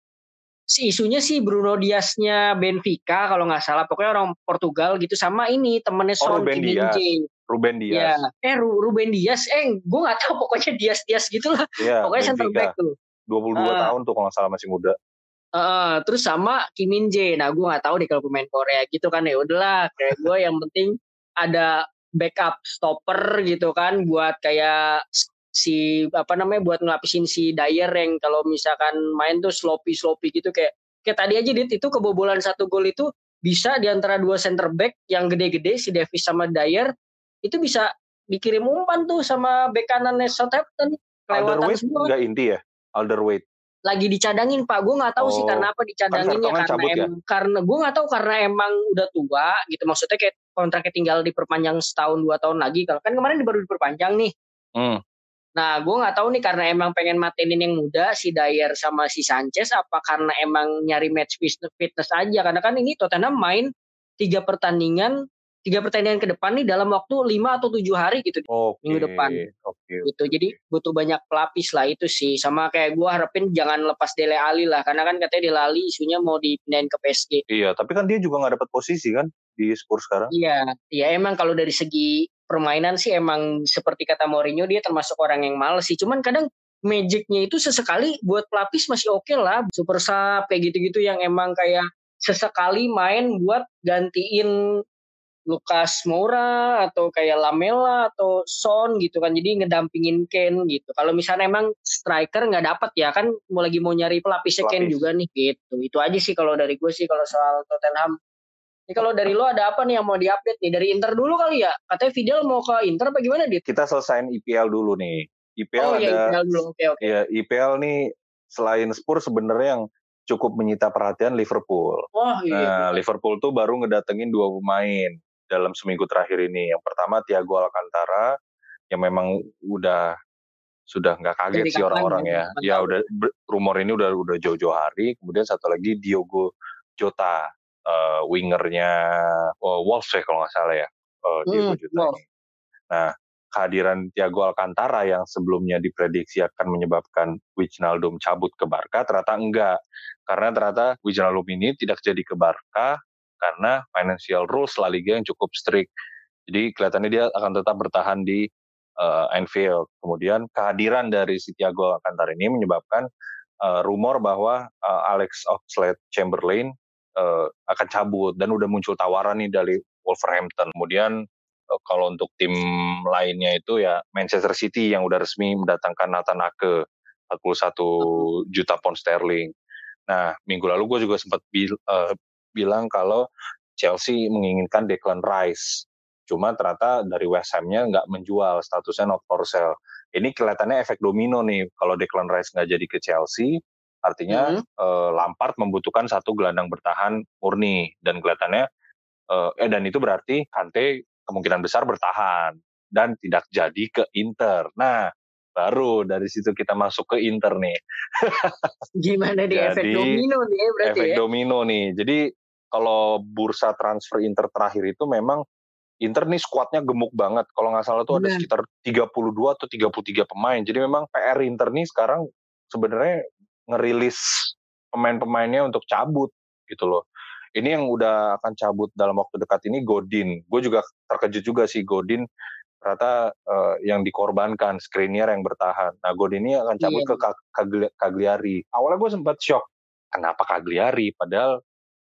si isunya sih Bruno Diasnya Benfica kalau nggak salah pokoknya orang Portugal gitu sama ini temennya oh, Son Kim Ruben Dias. Ya. Eh Ruben Dias, eh gue nggak tahu pokoknya Dias Dias gitulah. Ya, pokoknya Benfica. center back tuh. 22 uh, tahun tuh kalau nggak salah masih muda. Uh, terus sama Kim Min Jae. Nah gue nggak tahu deh kalau pemain Korea gitu kan ya udahlah kayak gue yang penting ada backup stopper gitu kan buat kayak si apa namanya buat ngelapisin si Dyer yang kalau misalkan main tuh sloppy sloppy gitu kayak kayak tadi aja dit itu kebobolan satu gol itu bisa di antara dua center back yang gede-gede si Davis sama Dyer itu bisa dikirim umpan tuh sama bek kanannya Southampton Alderweireld nggak inti ya? Alderweireld. Lagi dicadangin pak. Gue nggak tahu oh, sih karena apa dicadanginnya kan karena em, ya? karena gue nggak tahu karena emang udah tua gitu. Maksudnya kayak kontraknya tinggal diperpanjang setahun dua tahun lagi. Kalau kan kemarin baru diperpanjang nih. Hmm. Nah, gue nggak tahu nih karena emang pengen matenin yang muda si Dyer sama si Sanchez apa karena emang nyari match fitness aja? Karena kan ini Tottenham main tiga pertandingan tiga pertandingan ke depan nih dalam waktu lima atau tujuh hari gitu okay, minggu depan. okay, gitu. jadi butuh banyak pelapis lah itu sih. Sama kayak gue harapin jangan lepas Dele Ali lah karena kan katanya Dele Ali isunya mau dipindahin ke PSG iya tapi kan dia juga nggak dapat posisi kan di Spurs sekarang. Iya iya emang kalau dari segi permainan sih emang seperti kata Mourinho dia termasuk orang yang males sih. Cuman kadang magicnya itu sesekali buat pelapis masih oke okay lah. Super sub kayak gitu-gitu yang emang kayak sesekali main buat gantiin Lukas Moura atau kayak Lamela atau Son gitu kan jadi ngedampingin Ken gitu kalau misalnya emang striker nggak dapat ya kan mau lagi mau nyari pelapisnya Pelapis. Ken juga nih gitu itu aja sih kalau dari gue sih kalau soal Tottenham ini kalau dari lo ada apa nih yang mau diupdate nih dari Inter dulu kali ya katanya Fidel mau ke Inter apa gimana dia kita selesaiin IPL dulu nih IPL oh, iya, ada IPL dulu. Okay, okay. Ya, IPL nih selain Spurs sebenarnya yang cukup menyita perhatian Liverpool. Oh iya. Nah, Liverpool tuh baru ngedatengin dua pemain dalam seminggu terakhir ini. Yang pertama Tiago Alcantara yang memang udah sudah nggak kaget Jadi sih orang-orang ya. Ya udah rumor ini udah udah jauh-jauh hari. Kemudian satu lagi Diogo Jota, uh, wingernya uh, Wolves ya kalau nggak salah ya. Uh, Diogo hmm, Jota ini. Nah, kehadiran Thiago Alcantara yang sebelumnya diprediksi akan menyebabkan Wijnaldum cabut ke Barca ternyata enggak karena ternyata Wijnaldum ini tidak jadi ke Barca karena financial rules La Liga yang cukup strict. Jadi kelihatannya dia akan tetap bertahan di uh, Anfield. Kemudian kehadiran dari si Thiago Alcantara ini menyebabkan uh, rumor bahwa uh, Alex Oxlade-Chamberlain uh, akan cabut dan udah muncul tawaran nih dari Wolverhampton. Kemudian kalau untuk tim lainnya itu ya Manchester City yang udah resmi mendatangkan Nathan Ake 41 juta pound sterling. Nah, minggu lalu gue juga sempat uh, bilang kalau Chelsea menginginkan Declan Rice. Cuma ternyata dari West Ham-nya nggak menjual, statusnya not for sale. Ini kelihatannya efek domino nih. Kalau Declan Rice nggak jadi ke Chelsea, artinya mm -hmm. uh, Lampard membutuhkan satu gelandang bertahan murni. Dan kelihatannya, uh, eh dan itu berarti Kante kemungkinan besar bertahan dan tidak jadi ke Inter. Nah, baru dari situ kita masuk ke Inter nih. Gimana di efek domino nih berarti efek ya? domino nih. Jadi kalau bursa transfer Inter terakhir itu memang Inter nih skuadnya gemuk banget. Kalau nggak salah tuh ada sekitar 32 atau 33 pemain. Jadi memang PR Inter nih sekarang sebenarnya ngerilis pemain-pemainnya untuk cabut gitu loh. Ini yang udah akan cabut dalam waktu dekat ini Godin. Gue juga terkejut juga sih Godin ternyata uh, yang dikorbankan Skriniar yang bertahan. Nah Godin ini akan cabut iya. ke Cagliari. Awalnya gue sempat shock, kenapa Cagliari? Padahal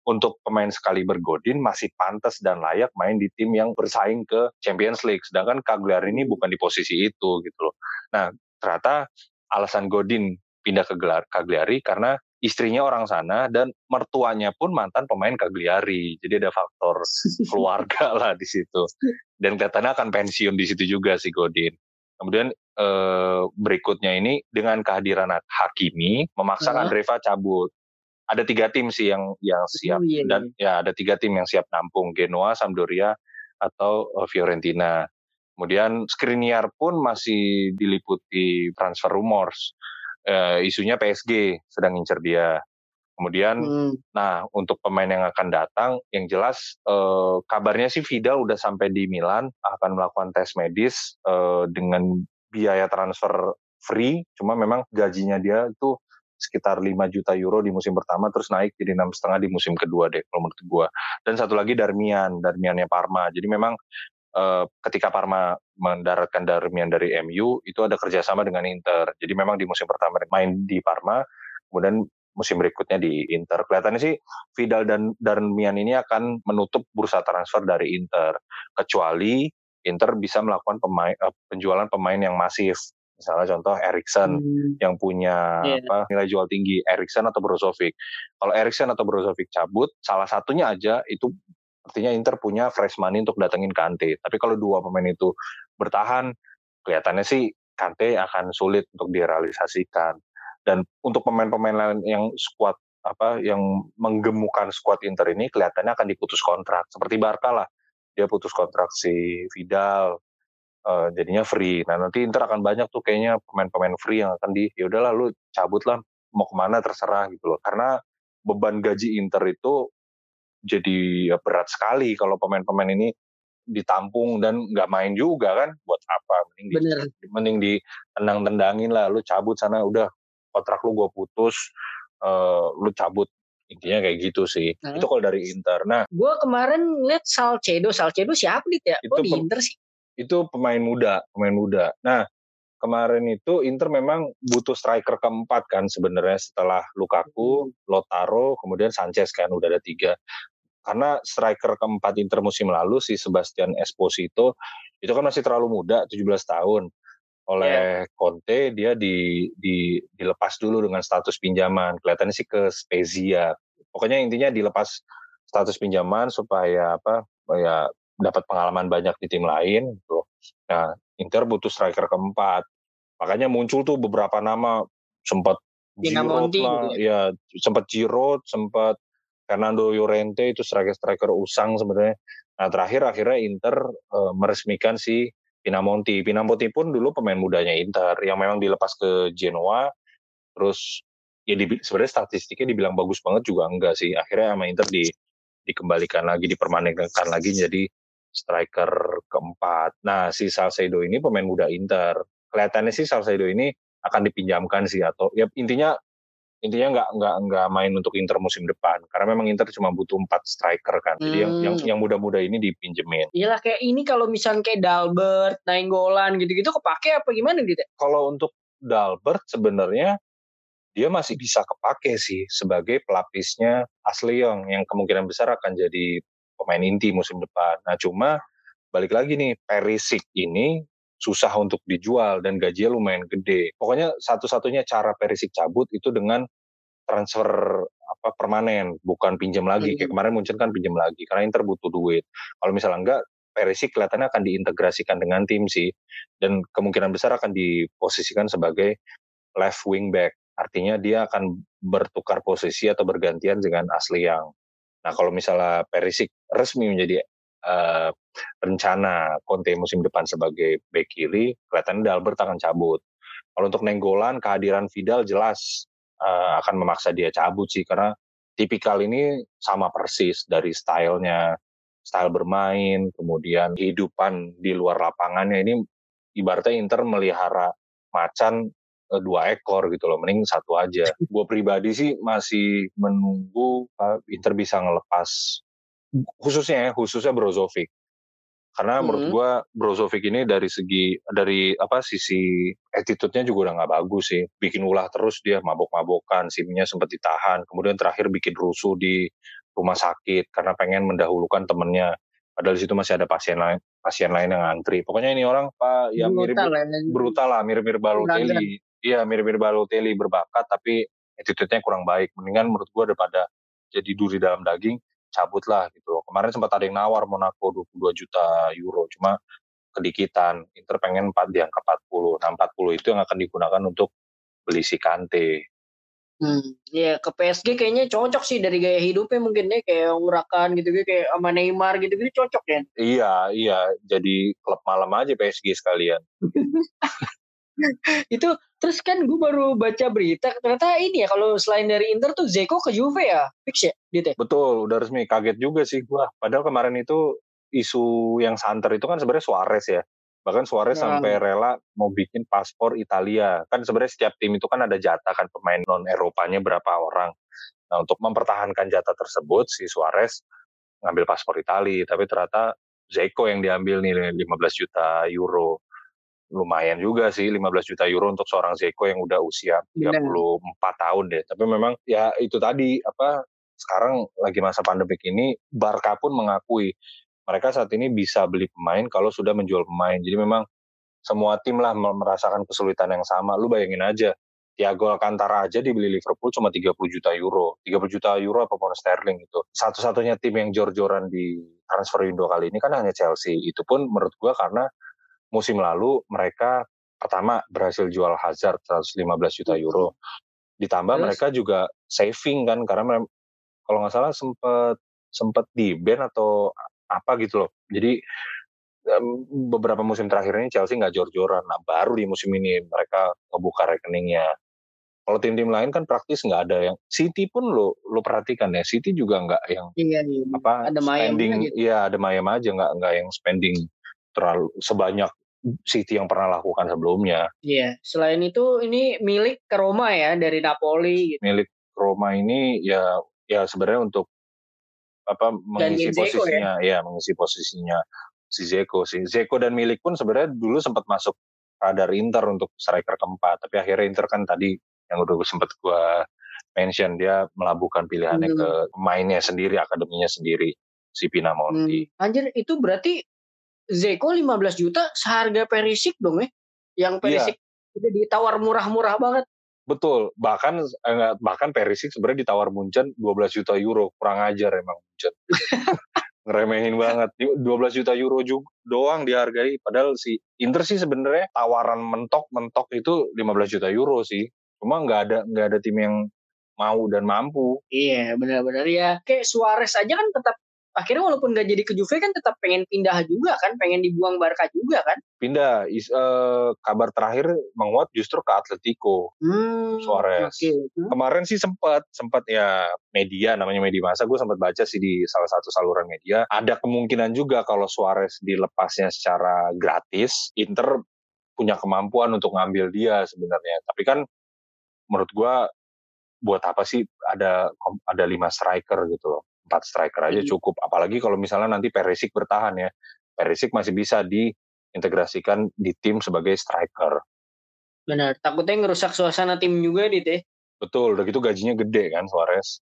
untuk pemain sekali bergodin masih pantas dan layak main di tim yang bersaing ke Champions League. Sedangkan Cagliari ini bukan di posisi itu gitu loh. Nah ternyata alasan Godin pindah ke Cagliari karena istrinya orang sana dan mertuanya pun mantan pemain Cagliari. Jadi ada faktor keluarga lah di situ. Dan kelihatannya akan pensiun di situ juga si Godin. Kemudian eh, berikutnya ini dengan kehadiran Hakimi memaksakan uh -huh. Reva cabut ada tiga tim sih yang yang siap oh, iya, dan iya. ya ada tiga tim yang siap nampung Genoa, Sampdoria atau uh, Fiorentina. Kemudian Skriniar pun masih diliputi transfer rumors. Uh, isunya PSG sedang ngincer dia. Kemudian, hmm. nah untuk pemain yang akan datang, yang jelas uh, kabarnya sih Vidal udah sampai di Milan akan melakukan tes medis uh, dengan biaya transfer free. Cuma memang gajinya dia itu sekitar 5 juta euro di musim pertama terus naik jadi enam setengah di musim kedua deh kalau menurut gue dan satu lagi Darmian Darmiannya Parma. Jadi memang uh, ketika Parma mendaratkan Darmian dari MU itu ada kerjasama dengan Inter. Jadi memang di musim pertama main di Parma kemudian musim berikutnya di Inter. Kelihatannya sih Vidal dan Darmian ini akan menutup bursa transfer dari Inter. Kecuali Inter bisa melakukan pemain, uh, penjualan pemain yang masif Misalnya contoh Erikson hmm. yang punya yeah. apa nilai jual tinggi, Erikson atau Brozovic. Kalau Erikson atau Brozovic cabut, salah satunya aja itu artinya Inter punya fresh money untuk datengin Kante. Tapi kalau dua pemain itu bertahan, kelihatannya sih Kante akan sulit untuk direalisasikan. Dan untuk pemain-pemain lain yang squad apa yang menggemukan squad Inter ini kelihatannya akan diputus kontrak seperti Barca lah. Dia putus kontrak si Vidal, uh, jadinya free. Nah nanti Inter akan banyak tuh kayaknya pemain-pemain free yang akan di ya udahlah lu cabut lah mau ke mana terserah gitu loh. Karena beban gaji Inter itu jadi ya, berat sekali kalau pemain-pemain ini ditampung dan nggak main juga kan buat apa mending Bener. di, mending di tendang-tendangin lah lu cabut sana udah kontrak lu gue putus uh, lu cabut intinya kayak gitu sih nah. itu kalau dari Inter nah gue kemarin lihat Salcedo Salcedo siapa nih ya itu oh, di Inter sih itu pemain muda, pemain muda. Nah, kemarin itu Inter memang butuh striker keempat kan sebenarnya setelah Lukaku. Lotaro, kemudian Sanchez kan udah ada tiga. Karena striker keempat Inter musim lalu si Sebastian Esposito itu kan masih terlalu muda, 17 tahun. Oleh yeah. Conte dia di, di dilepas dulu dengan status pinjaman. Kelihatannya sih ke Spezia. Pokoknya intinya dilepas status pinjaman supaya apa ya dapat pengalaman banyak di tim lain gitu. Nah, Inter butuh striker keempat. Makanya muncul tuh beberapa nama sempat Giroud lah, gitu ya. ya sempat Giroud, sempat Fernando Llorente itu striker-striker usang sebenarnya. Nah, terakhir akhirnya Inter uh, meresmikan si Pinamonti. Pinamonti pun dulu pemain mudanya Inter yang memang dilepas ke Genoa. Terus ya di, sebenarnya statistiknya dibilang bagus banget juga enggak sih. Akhirnya sama Inter di dikembalikan lagi, dipermanenkan lagi jadi striker keempat. Nah, si Salcedo ini pemain muda Inter. Kelihatannya sih Salcedo ini akan dipinjamkan sih atau ya intinya intinya nggak nggak nggak main untuk Inter musim depan karena memang Inter cuma butuh empat striker kan jadi yang yang hmm. yang muda-muda ini dipinjemin iyalah kayak ini kalau misalnya kayak Dalbert Nainggolan gitu-gitu kepake apa gimana gitu kalau untuk Dalbert sebenarnya dia masih bisa kepake sih sebagai pelapisnya Asleong yang kemungkinan besar akan jadi pemain inti musim depan. Nah cuma balik lagi nih Perisic ini susah untuk dijual dan gajinya lumayan gede. Pokoknya satu-satunya cara Perisic cabut itu dengan transfer apa permanen, bukan pinjam lagi. Kayak kemarin Munchen kan pinjam lagi karena Inter butuh duit. Kalau misalnya enggak, Perisic kelihatannya akan diintegrasikan dengan tim sih dan kemungkinan besar akan diposisikan sebagai left wing back. Artinya dia akan bertukar posisi atau bergantian dengan Asli yang. Nah kalau misalnya Perisic resmi menjadi uh, rencana Conte musim depan sebagai back kiri, kelihatannya Dalbert akan cabut. Kalau untuk Nenggolan, kehadiran Vidal jelas uh, akan memaksa dia cabut sih karena tipikal ini sama persis dari stylenya, style bermain, kemudian kehidupan di luar lapangannya ini ibaratnya Inter melihara macan dua ekor gitu loh, mending satu aja. Gue pribadi sih masih menunggu Inter bisa ngelepas khususnya ya, khususnya Brozovic. Karena hmm. menurut gue Brozovic ini dari segi dari apa sisi attitude-nya juga udah nggak bagus sih. Bikin ulah terus dia mabok-mabokan, simnya sempat ditahan, kemudian terakhir bikin rusuh di rumah sakit karena pengen mendahulukan temennya padahal di situ masih ada pasien lain pasien lain yang antri pokoknya ini orang pak ya mirip brutal, ya. brutal lah mirip-mirip Balotelli iya mirip-mirip Balotelli berbakat tapi attitude-nya kurang baik. Mendingan menurut gua daripada jadi duri dalam daging cabut lah gitu kemarin sempat ada yang nawar Monaco 22 juta euro cuma kedikitan. Inter pengen 4 di angka 40 nah 40 itu yang akan digunakan untuk beli si Kante. Hmm, ya ke PSG kayaknya cocok sih dari gaya hidupnya mungkin deh kayak urakan gitu gitu kayak sama Neymar gitu gitu cocok ya. Iya iya. Jadi klub malam aja PSG sekalian. itu terus kan gue baru baca berita ternyata ini ya kalau selain dari Inter tuh Zeko ke Juve ya fix ya gitu. Betul udah resmi kaget juga sih gue. Padahal kemarin itu isu yang santer itu kan sebenarnya Suarez ya. Bahkan Suarez nah. sampai rela mau bikin paspor Italia. Kan sebenarnya setiap tim itu kan ada jatah kan pemain non Eropanya berapa orang. Nah untuk mempertahankan jatah tersebut si Suarez ngambil paspor Italia. Tapi ternyata Zeko yang diambil nih 15 juta euro. Lumayan juga sih 15 juta euro untuk seorang Zeko yang udah usia 34 Benar. tahun deh. Tapi memang ya itu tadi apa sekarang lagi masa pandemik ini Barca pun mengakui mereka saat ini bisa beli pemain kalau sudah menjual pemain. Jadi memang semua tim lah merasakan kesulitan yang sama. Lu bayangin aja, Thiago Alcantara aja dibeli Liverpool cuma 30 juta euro. 30 juta euro apa pound sterling itu. Satu-satunya tim yang jor-joran di transfer window kali ini kan hanya Chelsea. Itu pun menurut gua karena musim lalu mereka pertama berhasil jual Hazard 115 juta euro. Ditambah Terus? mereka juga saving kan karena kalau nggak salah sempat sempat di ban atau apa gitu loh. Jadi beberapa musim terakhir ini Chelsea nggak jor-joran. Nah baru di musim ini mereka membuka rekeningnya. Kalau tim-tim lain kan praktis nggak ada yang City pun lo lo perhatikan ya City juga nggak yang iya, iya. apa ada spending gitu. iya ada mayam aja nggak nggak yang spending terlalu sebanyak City yang pernah lakukan sebelumnya. Iya, selain itu ini milik ke Roma ya dari Napoli. Gitu. Milik Roma ini ya ya sebenarnya untuk apa mengisi Zeko, ya? posisinya ya? ya mengisi posisinya si Zeko si Zeko dan Milik pun sebenarnya dulu sempat masuk radar Inter untuk striker keempat tapi akhirnya Inter kan tadi yang udah sempat gua mention dia melabuhkan pilihannya hmm. ke pemainnya sendiri akademinya sendiri si Pinamonti. Hmm. Anjir itu berarti Zeko 15 juta seharga Perisik dong ya? Yang iya. Perisik ya. udah ditawar murah-murah banget. Betul, bahkan eh, bahkan Perisic sebenarnya ditawar Munchen 12 juta euro, kurang ajar emang Munchen. Ngeremehin banget. 12 juta euro juga doang dihargai, padahal si Inter sih sebenarnya tawaran mentok-mentok itu 15 juta euro sih. Cuma nggak ada nggak ada tim yang mau dan mampu. Iya, benar-benar ya. Kayak Suarez aja kan tetap akhirnya walaupun gak jadi ke Juve kan tetap pengen pindah juga kan, pengen dibuang Barca juga kan? Pindah. Is, uh, kabar terakhir menguat justru ke Atletico. Hmm, Suarez. Okay. Hmm. Kemarin sih sempat sempat ya media namanya media masa gue sempat baca sih di salah satu saluran media ada kemungkinan juga kalau Suarez dilepasnya secara gratis, Inter punya kemampuan untuk ngambil dia sebenarnya. Tapi kan menurut gue buat apa sih ada ada lima striker gitu loh empat striker aja hmm. cukup. Apalagi kalau misalnya nanti Perisik bertahan ya. Perisik masih bisa diintegrasikan di tim sebagai striker. Benar, takutnya ngerusak suasana tim juga di teh. Betul, udah gitu gajinya gede kan Suarez.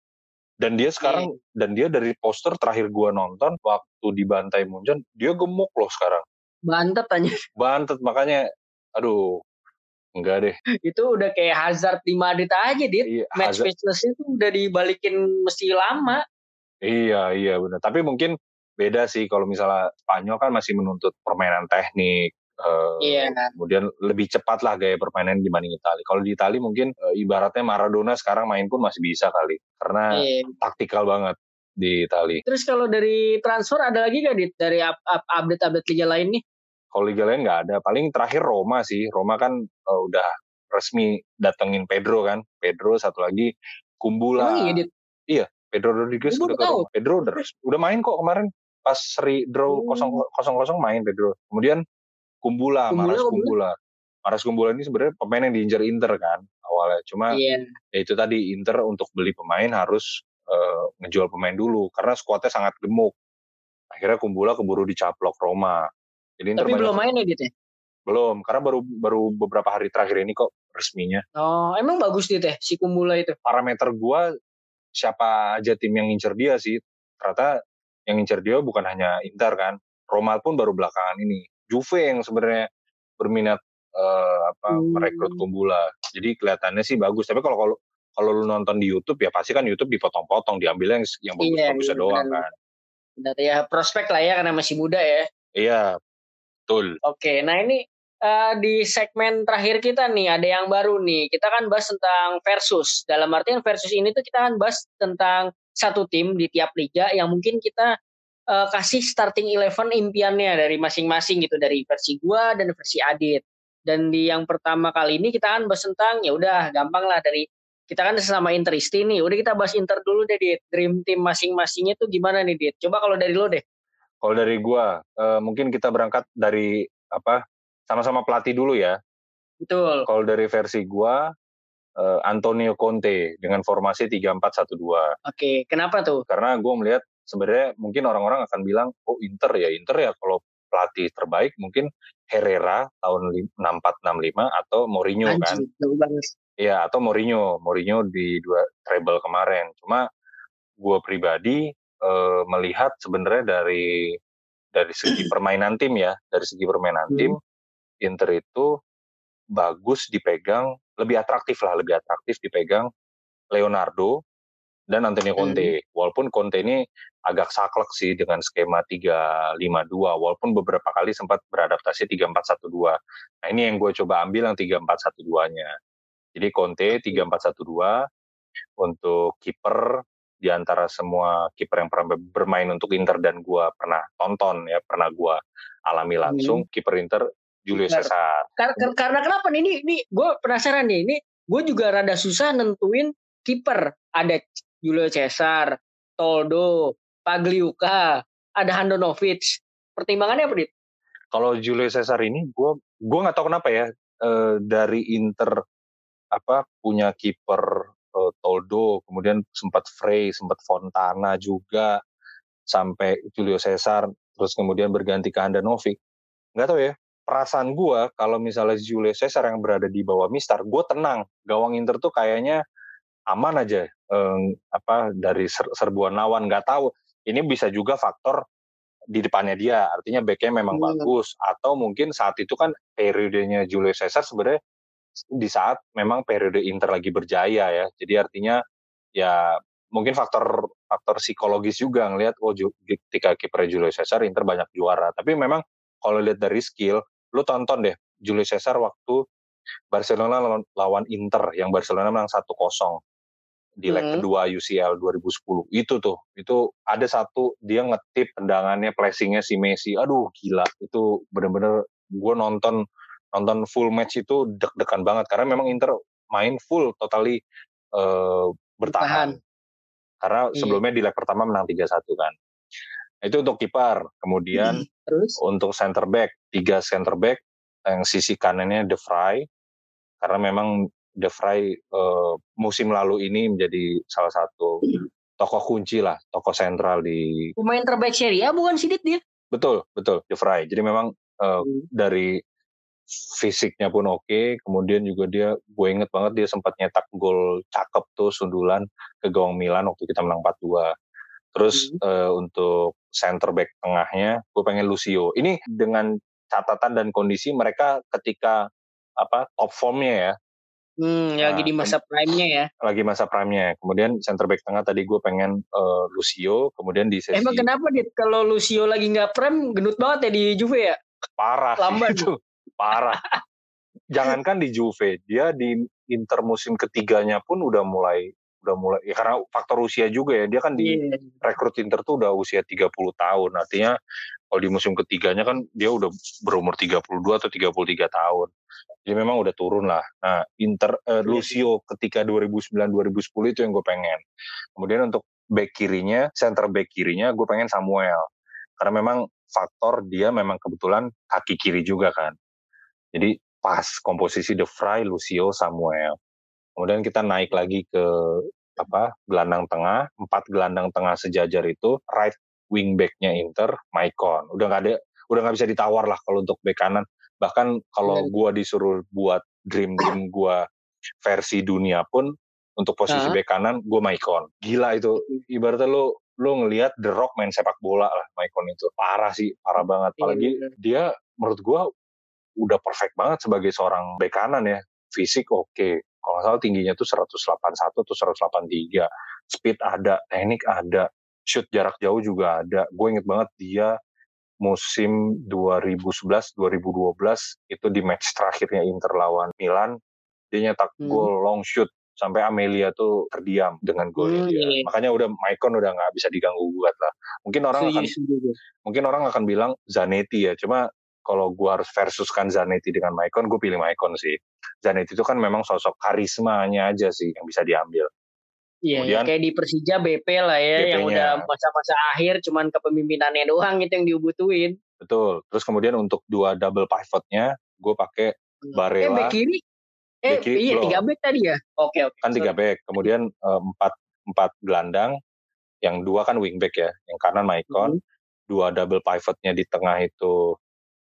Dan dia sekarang yeah. dan dia dari poster terakhir gua nonton waktu di Bantai Munjan, dia gemuk loh sekarang. Bantet aja. Bantet makanya aduh enggak deh. Itu udah kayak Hazard di Madrid aja, Dit. Iya, Match fitnessnya itu udah dibalikin mesti lama. Iya, iya benar. Tapi mungkin beda sih kalau misalnya Spanyol kan masih menuntut permainan teknik, Uh, iya. Kemudian lebih cepat lah gaya permainan dibanding Italia. Kalau di Italia mungkin uh, ibaratnya Maradona sekarang main pun masih bisa kali karena iya. taktikal banget di Italia. Terus kalau dari transfer ada lagi gak dit dari update-update liga lain nih? Kalau liga lain nggak ada. Paling terakhir Roma sih. Roma kan uh, udah resmi datengin Pedro kan. Pedro satu lagi Kumbula. iya, dit? iya Pedro Rodriguez udah tahu. Pedro udah, udah main kok kemarin pas seri draw oh. kosong kosong main Pedro. Kemudian Kumbula, Kumbula Maras Kumbula. Maras Kumbula ini sebenarnya pemain yang diincar Inter kan awalnya. Cuma yeah. ya itu tadi Inter untuk beli pemain harus uh, ngejual pemain dulu karena skuadnya sangat gemuk. Akhirnya Kumbula keburu dicaplok Roma. Jadi Inter Tapi belum main ya gitu? Belum, karena baru baru beberapa hari terakhir ini kok resminya. Oh, emang bagus gitu ya si Kumbula itu? Parameter gua siapa aja tim yang ngincer dia sih. Ternyata yang ngincer dia bukan hanya Inter kan. Roma pun baru belakangan ini. Juve yang sebenarnya berminat uh, apa hmm. merekrut Kumbula. Jadi kelihatannya sih bagus. Tapi kalau kalau kalau lu nonton di YouTube ya pasti kan YouTube dipotong-potong, diambil yang yang bagus-bagus iya, doang kan. Benar ya prospek lah ya karena masih muda ya. Iya, betul. Oke, nah ini uh, di segmen terakhir kita nih ada yang baru nih. Kita kan bahas tentang versus. Dalam artian versus ini tuh kita kan bahas tentang satu tim di tiap liga yang mungkin kita uh, kasih starting eleven impiannya dari masing-masing gitu dari versi gua dan versi Adit. Dan di yang pertama kali ini kita kan bahas tentang ya udah gampang lah dari kita kan sesama Interisti nih. Udah kita bahas Inter dulu deh Dit. Dream team masing-masingnya tuh gimana nih Dit? Coba kalau dari lo deh. Kalau dari gua uh, mungkin kita berangkat dari apa? Sama-sama pelatih dulu ya. Betul. Kalau dari versi gua uh, Antonio Conte dengan formasi 3-4-1-2. Oke, kenapa tuh? Karena gue melihat sebenarnya mungkin orang-orang akan bilang oh Inter ya Inter ya kalau pelatih terbaik mungkin Herrera tahun 6465 atau Mourinho kan. Iya atau Mourinho, Mourinho di dua treble kemarin. Cuma gue pribadi e, melihat sebenarnya dari dari segi permainan tim ya, dari segi permainan hmm. tim Inter itu bagus dipegang, lebih atraktif lah, lebih atraktif dipegang Leonardo dan Antonio Conte. Hmm. Walaupun Conte ini agak saklek sih dengan skema 3-5-2 walaupun beberapa kali sempat beradaptasi 3-4-1-2. Nah, ini yang gue coba ambil yang 3-4-1-2-nya. Jadi Conte 3-4-1-2 untuk kiper di antara semua kiper yang pernah bermain untuk Inter dan gue pernah tonton ya, pernah gue alami langsung hmm. kiper Inter Julio Cesar. Karena, karena kenapa nih? Ini, ini gue penasaran nih. Ini gue juga rada susah nentuin kiper. Ada Julio Cesar, Toldo, Pagliuca, ada Handanovic. Pertimbangannya apa, Dit? Kalau Julio Cesar ini, gue gue nggak tahu kenapa ya e, dari Inter apa punya kiper e, Toldo, kemudian sempat Frey, sempat Fontana juga, sampai Julio Cesar, terus kemudian berganti ke Handanovic. Nggak tahu ya, perasaan gue kalau misalnya Julio Cesar yang berada di bawah Mister, gue tenang. Gawang Inter tuh kayaknya aman aja eh, apa dari ser serbuan lawan nggak tahu ini bisa juga faktor di depannya dia artinya backnya memang hmm. bagus atau mungkin saat itu kan periodenya Julio Cesar sebenarnya di saat memang periode Inter lagi berjaya ya jadi artinya ya mungkin faktor faktor psikologis juga ngelihat oh ketika kiper Julio Cesar Inter banyak juara tapi memang kalau lihat dari skill lu tonton deh Julio Cesar waktu Barcelona lawan, lawan Inter yang Barcelona menang 1-0 di leg hmm. kedua UCL 2010 itu tuh itu ada satu dia ngetip tendangannya placingnya si Messi aduh gila itu bener-bener gue nonton nonton full match itu deg-degan banget karena memang Inter main full totally uh, bertahan karena iya. sebelumnya di leg pertama menang 3-1 kan itu untuk kiper kemudian hmm. Terus? untuk center back tiga center back yang sisi kanannya De Vrij karena memang De Vrij uh, musim lalu ini menjadi salah satu tokoh kunci lah, tokoh sentral di pemain terbaik Serie A bukan Sidit dia? Betul, betul, De Vrij. Jadi memang uh, hmm. dari fisiknya pun oke, okay. kemudian juga dia, gue inget banget dia sempat nyetak gol cakep tuh sundulan ke gawang Milan waktu kita menang 4-2. Terus hmm. uh, untuk center back tengahnya, gue pengen Lucio. Ini dengan catatan dan kondisi mereka ketika apa top formnya ya. Hmm, nah, lagi di masa prime-nya ya. Lagi masa prime-nya. Kemudian center back tengah tadi gue pengen uh, Lucio, kemudian di sesi. Emang kenapa dit kalau Lucio lagi nggak prime gendut banget ya di Juve ya? Parah. Lambat itu parah. Jangankan di Juve, dia di Inter musim ketiganya pun udah mulai udah mulai ya karena faktor usia juga ya dia kan di yeah. rekrut Inter tuh udah usia 30 tahun artinya kalau di musim ketiganya kan dia udah berumur 32 atau 33 tahun. Jadi memang udah turun lah. Nah Inter uh, Lucio ketika 2009 2010 itu yang gue pengen. Kemudian untuk back kirinya center back kirinya gue pengen Samuel. Karena memang faktor dia memang kebetulan kaki kiri juga kan. Jadi pas komposisi The Fry, Lucio, Samuel. Kemudian kita naik lagi ke apa gelandang tengah, empat gelandang tengah sejajar itu right wing backnya Inter, Maicon. Udah nggak ada, udah nggak bisa ditawar lah kalau untuk back kanan. Bahkan kalau yeah. gua disuruh buat dream dream gua versi dunia pun untuk posisi back kanan, gua Maicon. Gila itu, ibaratnya lo lo ngelihat The Rock main sepak bola lah Maicon itu parah sih parah banget iya, apalagi dia menurut gua udah perfect banget sebagai seorang bek kanan ya. Fisik oke. Okay. Kalau nggak salah tingginya tuh 181 atau 183. Speed ada, teknik ada, shoot jarak jauh juga ada. Gue inget banget dia musim 2011-2012 itu di match terakhirnya Inter lawan Milan dia nyetak hmm. gol long shoot sampai Amelia tuh terdiam dengan golnya hmm, dia. Iya. Makanya udah Maicon udah nggak bisa diganggu gugat lah. Mungkin orang akan mungkin orang akan bilang Zanetti ya. Cuma kalau gue harus versuskan Zanetti dengan Maicon, gue pilih Maicon sih. Zanetti itu kan memang sosok karismanya aja sih yang bisa diambil. Iya, Kemudian, kayak di Persija BP lah ya, BP yang udah masa-masa akhir, cuman kepemimpinannya doang itu yang dibutuhin. Betul. Terus kemudian untuk dua double pivotnya, gue pakai Barella. Eh, back kiri? Eh, kiri, iya, tiga back tadi ya? Oke, oke. Kan tiga back. Kemudian uh, empat, empat gelandang, yang dua kan wing back ya, yang kanan Maicon, hmm. dua double pivotnya di tengah itu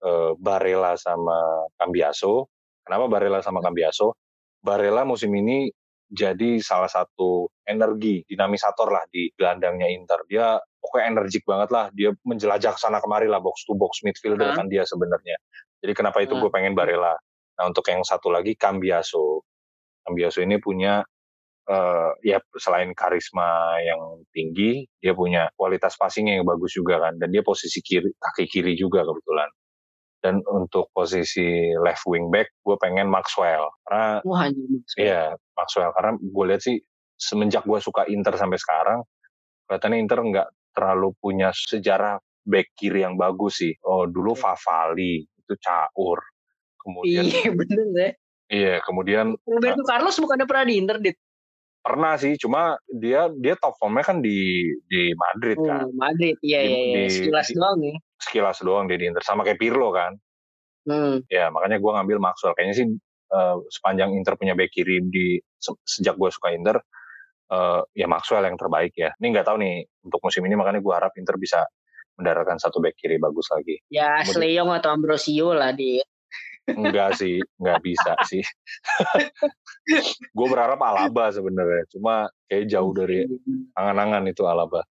uh, Barella sama Cambiaso. Kenapa Barella sama Cambiaso? Barella musim ini jadi salah satu energi dinamisator lah di gelandangnya Inter. Dia pokoknya energik banget lah. Dia menjelajah sana kemari lah box to box midfielder hmm. kan dia sebenarnya. Jadi kenapa itu hmm. gue pengen Barella. Nah untuk yang satu lagi Cambiaso. Cambiaso ini punya uh, ya selain karisma yang tinggi, dia punya kualitas passingnya yang bagus juga kan. Dan dia posisi kiri, kaki kiri juga kebetulan dan untuk posisi left wing back gue pengen Maxwell. Karena Wah, iya Maxwell. Karena gue lihat sih semenjak gue suka Inter sampai sekarang kelihatannya Inter nggak terlalu punya sejarah back kiri yang bagus sih. Oh dulu iya. Favali itu caur. Kemudian iya bener deh. Iya kemudian Roberto uh, Carlos bukannya pernah di Inter dit? Pernah sih cuma dia dia top formnya kan di di Madrid oh, kan. Madrid. Iya iya, iya. sekilas doang nih sekilas doang di Inter sama kayak Pirlo kan. Hmm. ya makanya gue ngambil Maxwell. Kayaknya sih uh, sepanjang Inter punya back kiri di se sejak gue suka Inter uh, ya Maxwell yang terbaik ya. Ini nggak tahu nih untuk musim ini makanya gue harap Inter bisa mendaratkan satu back kiri bagus lagi. Ya Sleong atau Ambrosio lah di Enggak sih, enggak bisa sih. gue berharap Alaba sebenarnya, cuma kayak jauh dari angan-angan itu Alaba.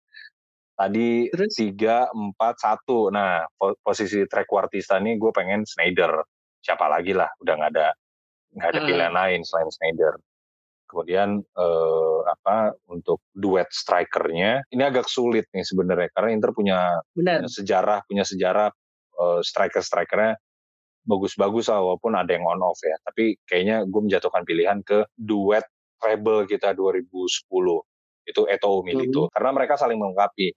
Tadi tiga empat satu. Nah posisi trequartista nih gue pengen Snyder. Siapa lagi lah? Udah nggak ada nggak ada hmm. pilihan lain selain Snyder. Kemudian eh, apa untuk duet strikernya ini agak sulit nih sebenarnya karena Inter punya, punya sejarah punya sejarah uh, striker strikernya bagus-bagus lah walaupun ada yang on off ya. Tapi kayaknya gue menjatuhkan pilihan ke duet Rebel kita 2010 itu Eto Milito hmm. karena mereka saling melengkapi.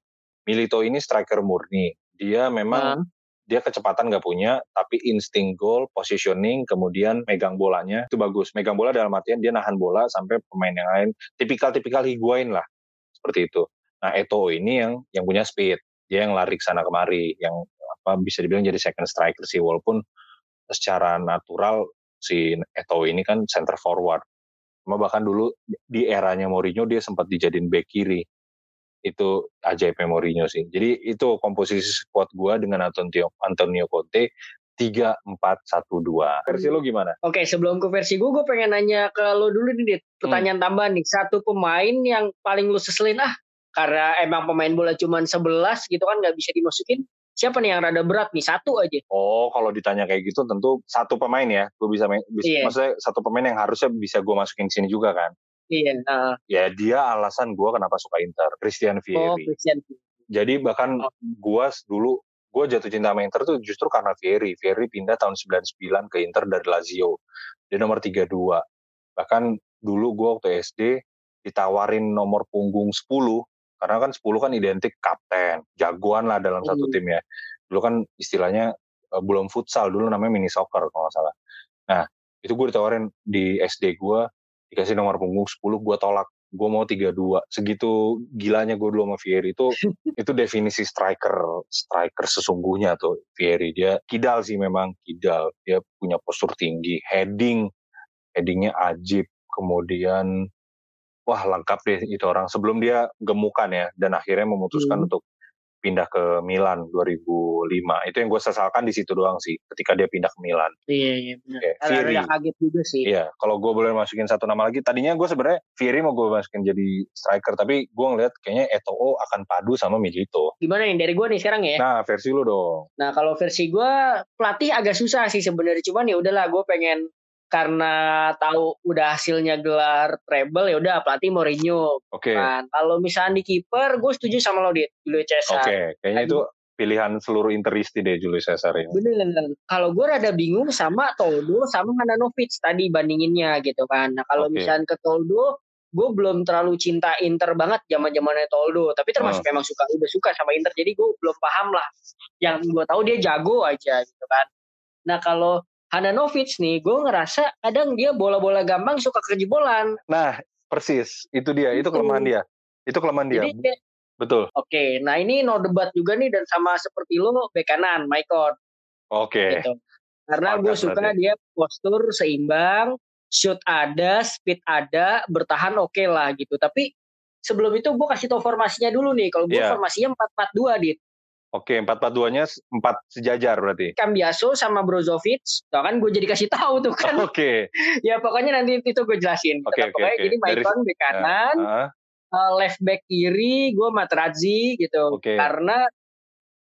Milito ini striker murni. Dia memang hmm. dia kecepatan nggak punya, tapi insting goal, positioning, kemudian megang bolanya itu bagus. Megang bola dalam artian dia nahan bola sampai pemain yang lain tipikal-tipikal Higuain lah seperti itu. Nah Eto ini yang yang punya speed, dia yang lari ke sana kemari, yang apa bisa dibilang jadi second striker sih walaupun secara natural si Eto ini kan center forward. Cuma bahkan dulu di eranya Mourinho dia sempat dijadiin back kiri itu ajaib Mourinho sih. Jadi itu komposisi squad gua dengan Antonio Antonio Conte tiga empat satu dua. Versi lo gimana? Oke, sebelum ke versi gue, gue pengen nanya ke lo dulu nih, Dit. Pertanyaan hmm. tambahan nih. Satu pemain yang paling lo seselin ah, karena emang pemain bola cuma 11 gitu kan nggak bisa dimasukin. Siapa nih yang rada berat nih? Satu aja. Oh, kalau ditanya kayak gitu tentu satu pemain ya. Gue bisa, bisa yeah. maksudnya satu pemain yang harusnya bisa gue masukin sini juga kan. Iya. Uh. Ya dia alasan gue kenapa suka Inter, Christian Vieri. Oh, Christian Jadi bahkan oh. gue dulu gue jatuh cinta sama Inter tuh justru karena Vieri. Vieri pindah tahun 99 ke Inter dari Lazio. Dia nomor 32. Bahkan dulu gue waktu SD ditawarin nomor punggung 10 karena kan 10 kan identik kapten, jagoan lah dalam satu hmm. tim ya. Dulu kan istilahnya uh, belum futsal, dulu namanya mini soccer kalau nggak salah. Nah, itu gue ditawarin di SD gue, dikasih nomor punggung 10 gue tolak. Gue mau 32 segitu gilanya gue dulu sama Fieri. Itu itu definisi striker striker sesungguhnya tuh Fieri. Dia kidal sih memang kidal. Dia punya postur tinggi. Heading headingnya ajib. Kemudian wah lengkap deh itu orang. Sebelum dia gemukan ya dan akhirnya memutuskan hmm. untuk pindah ke Milan 2005. Itu yang gue sesalkan di situ doang sih, ketika dia pindah ke Milan. Iya, iya benar. Okay. Fieri. Kaget juga sih. Iya, kalau gue boleh masukin satu nama lagi, tadinya gue sebenarnya Fieri mau gue masukin jadi striker, tapi gue ngeliat kayaknya Eto'o akan padu sama Milito. Gimana nih dari gue nih sekarang ya? Nah, versi lu dong. Nah, kalau versi gue pelatih agak susah sih sebenarnya, cuman ya udahlah gue pengen karena tahu udah hasilnya gelar treble ya udah pelatih Mourinho. Oke. Okay. Kan. Kalau misalnya di kiper, gue setuju sama lo di Julio Cesar. Oke, okay. kayaknya itu pilihan seluruh Interisti deh Julio Cesar ini. Bener. Kalau gue rada bingung sama Toldo sama Handanovic tadi bandinginnya gitu kan. Nah kalau okay. misalnya ke Toldo, gue belum terlalu cinta Inter banget zaman zamannya Toldo. Tapi termasuk oh. emang suka udah suka sama Inter. Jadi gue belum paham lah. Yang gue tahu dia jago aja gitu kan. Nah kalau Handanovic nih, gue ngerasa kadang dia bola-bola gampang suka kejebolan. Nah, persis. Itu dia. Itu, itu kelemahan dia. Itu kelemahan dia. Jadi, Betul. Oke, okay, nah ini no debat juga nih dan sama seperti lo bek kanan. Oke. Okay. Gitu. Karena gue suka berarti. dia postur seimbang, shoot ada, speed ada, bertahan oke okay lah gitu. Tapi sebelum itu gue kasih tau formasinya dulu nih. Kalau gue yeah. formasinya 4-4-2, Dit. Oke, empat empat duanya empat sejajar berarti. Cambiaso sama Brozovic, tuh kan gue jadi kasih tahu tuh kan. Oke. Okay. ya pokoknya nanti itu gue jelasin. Oke, okay, oke. Okay, okay. Jadi Maicon di kanan, uh, uh, left back kiri gue Materazzi gitu. Okay. Karena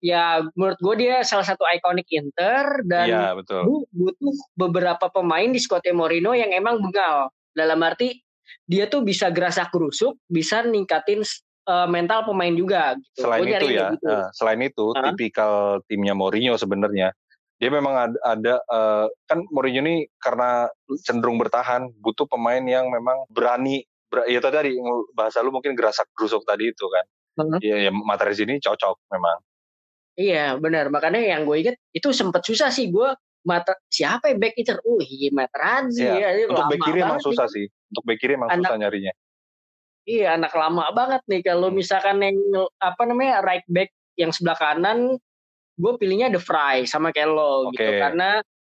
ya menurut gue dia salah satu ikonik Inter dan ya, betul. butuh beberapa pemain di Scotty Morino yang emang bengal. Dalam arti dia tuh bisa gerasak gerusuk, bisa ningkatin uh, mental pemain juga. Gitu. Selain itu ya, gitu. uh, selain itu uh tipikal timnya Mourinho sebenarnya dia memang ada, ada uh, kan Mourinho ini karena cenderung bertahan butuh pemain yang memang berani ber, ya tadi bahasa lu mungkin gerasak gerusuk tadi itu kan. Uh-huh. Ya, ya materi sini cocok memang. Iya benar makanya yang gue inget itu sempat susah sih gue mata siapa ya back itu? Uh, iya ya. ya. Untuk back kiri emang susah sih. Untuk back kiri emang susah nyarinya. Iya, anak lama banget nih. Kalau hmm. misalkan yang apa namanya right back yang sebelah kanan, gue pilihnya The Fry sama Kello okay. gitu. Karena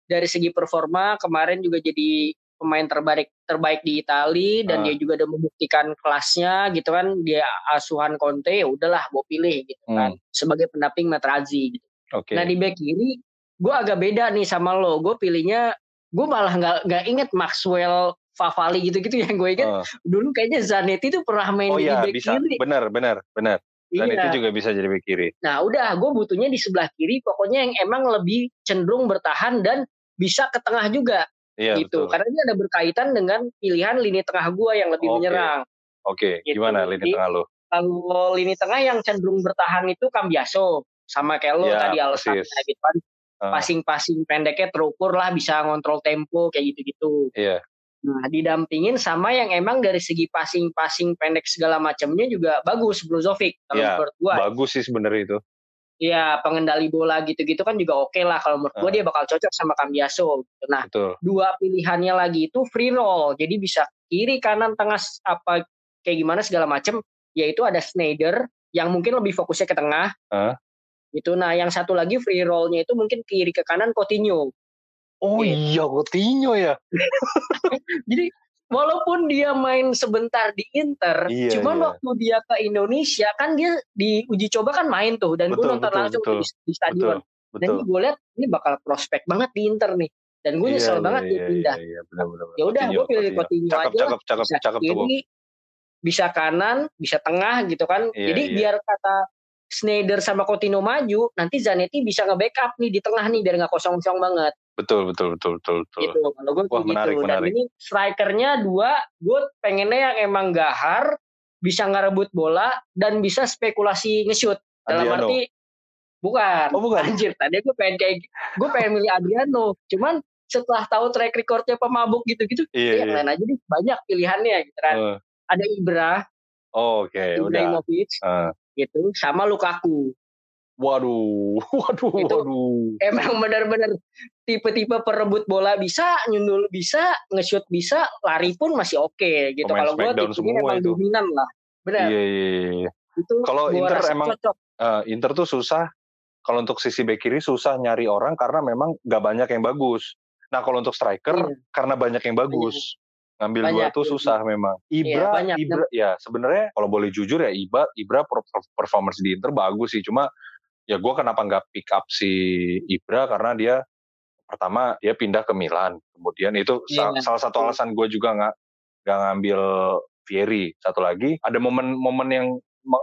dari segi performa kemarin juga jadi pemain terbaik terbaik di Italia dan uh. dia juga udah membuktikan kelasnya gitu kan. Dia asuhan Conte ya udahlah gue pilih gitu kan hmm. sebagai pendamping Materazzi gitu. Okay. Nah di back kiri gue agak beda nih sama lo. Gue pilihnya gue malah nggak nggak inget Maxwell Favali gitu-gitu yang gue ingat uh. dulu kayaknya Zanetti tuh pernah main oh, di iya, back bisa. kiri. Benar, benar, benar. Zanetti iya. juga bisa jadi back kiri. Nah, udah gue butuhnya di sebelah kiri pokoknya yang emang lebih cenderung bertahan dan bisa ke tengah juga. Iya, gitu. Betul. Karena ini ada berkaitan dengan pilihan lini tengah gue yang lebih okay. menyerang. Oke, okay. gitu. gimana lini Jadi, tengah lo? Kalau lini tengah yang cenderung bertahan itu Cambiaso sama kayak lo ya, tadi alasannya gitu kan. Passing-passing pendeknya terukur lah bisa ngontrol tempo kayak gitu-gitu. Iya. Nah, didampingin sama yang emang dari segi passing-passing pendek segala macamnya juga bagus Brozovic kalau ya, menurut gua. Bagus sih sebenarnya itu. Iya, pengendali bola gitu-gitu kan juga oke okay lah kalau menurut uh. gua dia bakal cocok sama Cambiaso. Gitu. Nah, Betul. dua pilihannya lagi itu free roll. Jadi bisa kiri, kanan, tengah apa kayak gimana segala macam. Yaitu ada Schneider yang mungkin lebih fokusnya ke tengah. Uh. Itu nah yang satu lagi free rollnya itu mungkin kiri ke kanan Coutinho. Oh iya, Coutinho ya. Jadi walaupun dia main sebentar di Inter, iya, cuman iya. waktu dia ke Indonesia kan dia di uji coba kan main tuh dan gue nonton betul, langsung betul, di, di stadion. Betul. Dan ini gue lihat ini bakal prospek banget di Inter nih. Dan gue iya, nyesel iya, banget iya, dia pindah. Iya, iya, Ya udah, gue pilih Coutinho aja. Cakep, cakep, bisa cakep, kiri, bisa kanan, bisa tengah gitu kan. Iya, Jadi iya. biar kata Schneider sama Coutinho maju, nanti Zanetti bisa nge-backup nih di tengah nih biar nggak kosong-kosong banget. Betul, betul, betul, betul, betul. Gitu, kalau gue Wah, gitu. Menarik, Dan menarik. ini strikernya dua, gue pengennya yang emang gahar, bisa ngerebut bola, dan bisa spekulasi nge-shoot. Dalam Adriano. arti, bukan. Oh, bukan. Anjir, tadi gue pengen kayak, gue pengen milih Adriano. Cuman setelah tahu track recordnya pemabuk gitu-gitu, iya, ya, iya. lain aja nih, banyak pilihannya gitu kan. Uh. Ada Ibra. Oh, Oke, okay, Ibrahimovic. Uh. Gitu, sama Lukaku. Waduh, waduh, itu waduh. Emang benar-benar tipe-tipe perebut bola bisa, nyundul bisa, nge-shoot bisa, lari pun masih oke okay, gitu. Kalau gue tipenya emang itu. dominan lah. Benar. Iya, iya, iya. iya. Itu kalau Inter emang Uh, Inter tuh susah. Kalau untuk sisi bek kiri susah nyari orang karena memang gak banyak yang bagus. Nah kalau untuk striker iya. karena banyak yang bagus. Ngambil banyak, dua tuh iya. susah memang. Ibra, iya, banyak, Ibra, ya sebenarnya kalau boleh jujur ya Ibra, Ibra performance di Inter bagus sih. Cuma ya gue kenapa nggak pick up si Ibra? Karena dia pertama dia pindah ke Milan. Kemudian itu yeah. salah satu alasan gue juga nggak nggak ngambil Fieri satu lagi ada momen-momen yang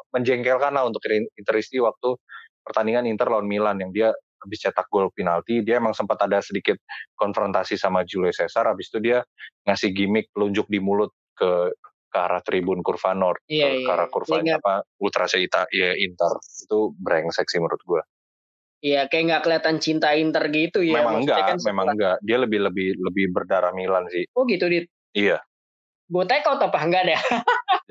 menjengkelkan lah untuk Interisti waktu pertandingan Inter lawan Milan yang dia habis cetak gol penalti dia emang sempat ada sedikit konfrontasi sama Julio Cesar. Habis itu dia ngasih gimmick pelunjuk di mulut ke ke arah tribun kurva Nord iya, ke, iya. arah kurvanya apa Ultra Seita ya Inter itu brengsek sih menurut gue Iya, kayak nggak kelihatan cinta Inter gitu ya. Memang enggak, kan memang enggak. Dia lebih lebih lebih berdarah Milan sih. Oh gitu, Dit? Iya. Gue take out apa enggak deh?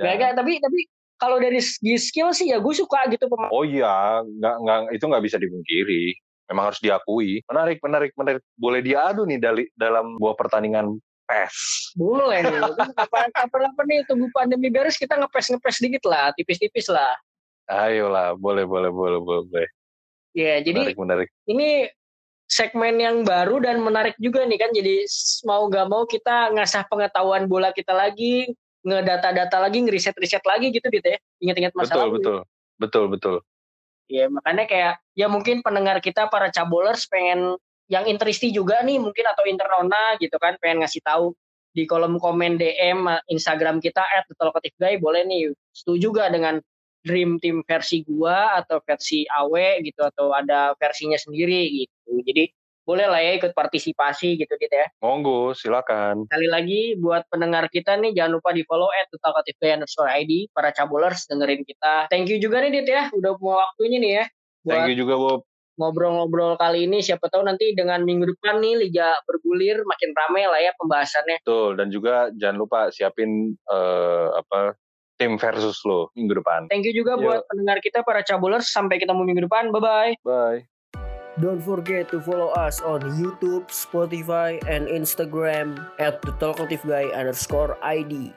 ya. enggak, tapi tapi kalau dari segi skill sih ya gue suka gitu pemain. Oh iya, nggak nggak itu nggak bisa dipungkiri. Memang harus diakui. Menarik, menarik, menarik. Boleh diadu nih dari dalam buah pertandingan ngepes. Boleh nih. Kapan apa nih tunggu pandemi beres kita ngepes ngepes dikit lah, tipis-tipis lah. Ayolah, boleh boleh boleh boleh. Ya, jadi menarik, menarik. ini segmen yang baru dan menarik juga nih kan. Jadi mau gak mau kita ngasah pengetahuan bola kita lagi, ngedata-data lagi, ngeriset-riset lagi gitu gitu ya. Ingat-ingat masalah. Betul, betul. Betul, betul. Ya, makanya kayak ya mungkin pendengar kita para cabolers pengen yang interisti juga nih mungkin atau internona gitu kan pengen ngasih tahu di kolom komen DM eh, Instagram kita at Guy boleh nih. Setuju gak dengan dream team versi gua atau versi AW gitu atau ada versinya sendiri gitu. Jadi boleh lah ya ikut partisipasi gitu gitu ya. Monggo silakan. Sekali lagi buat pendengar kita nih jangan lupa di follow at underscore ID para cabulers dengerin kita. Thank you juga nih Dit ya udah mau waktunya nih ya buat thank you juga Bob ngobrol-ngobrol kali ini siapa tahu nanti dengan minggu depan nih liga bergulir makin ramai lah ya pembahasannya. Betul dan juga jangan lupa siapin uh, apa tim versus lo minggu depan. Thank you juga Yo. buat pendengar kita para cabulers sampai ketemu minggu depan. Bye bye. Bye. Don't forget to follow us on YouTube, Spotify, and Instagram at the Talkative Guy underscore ID.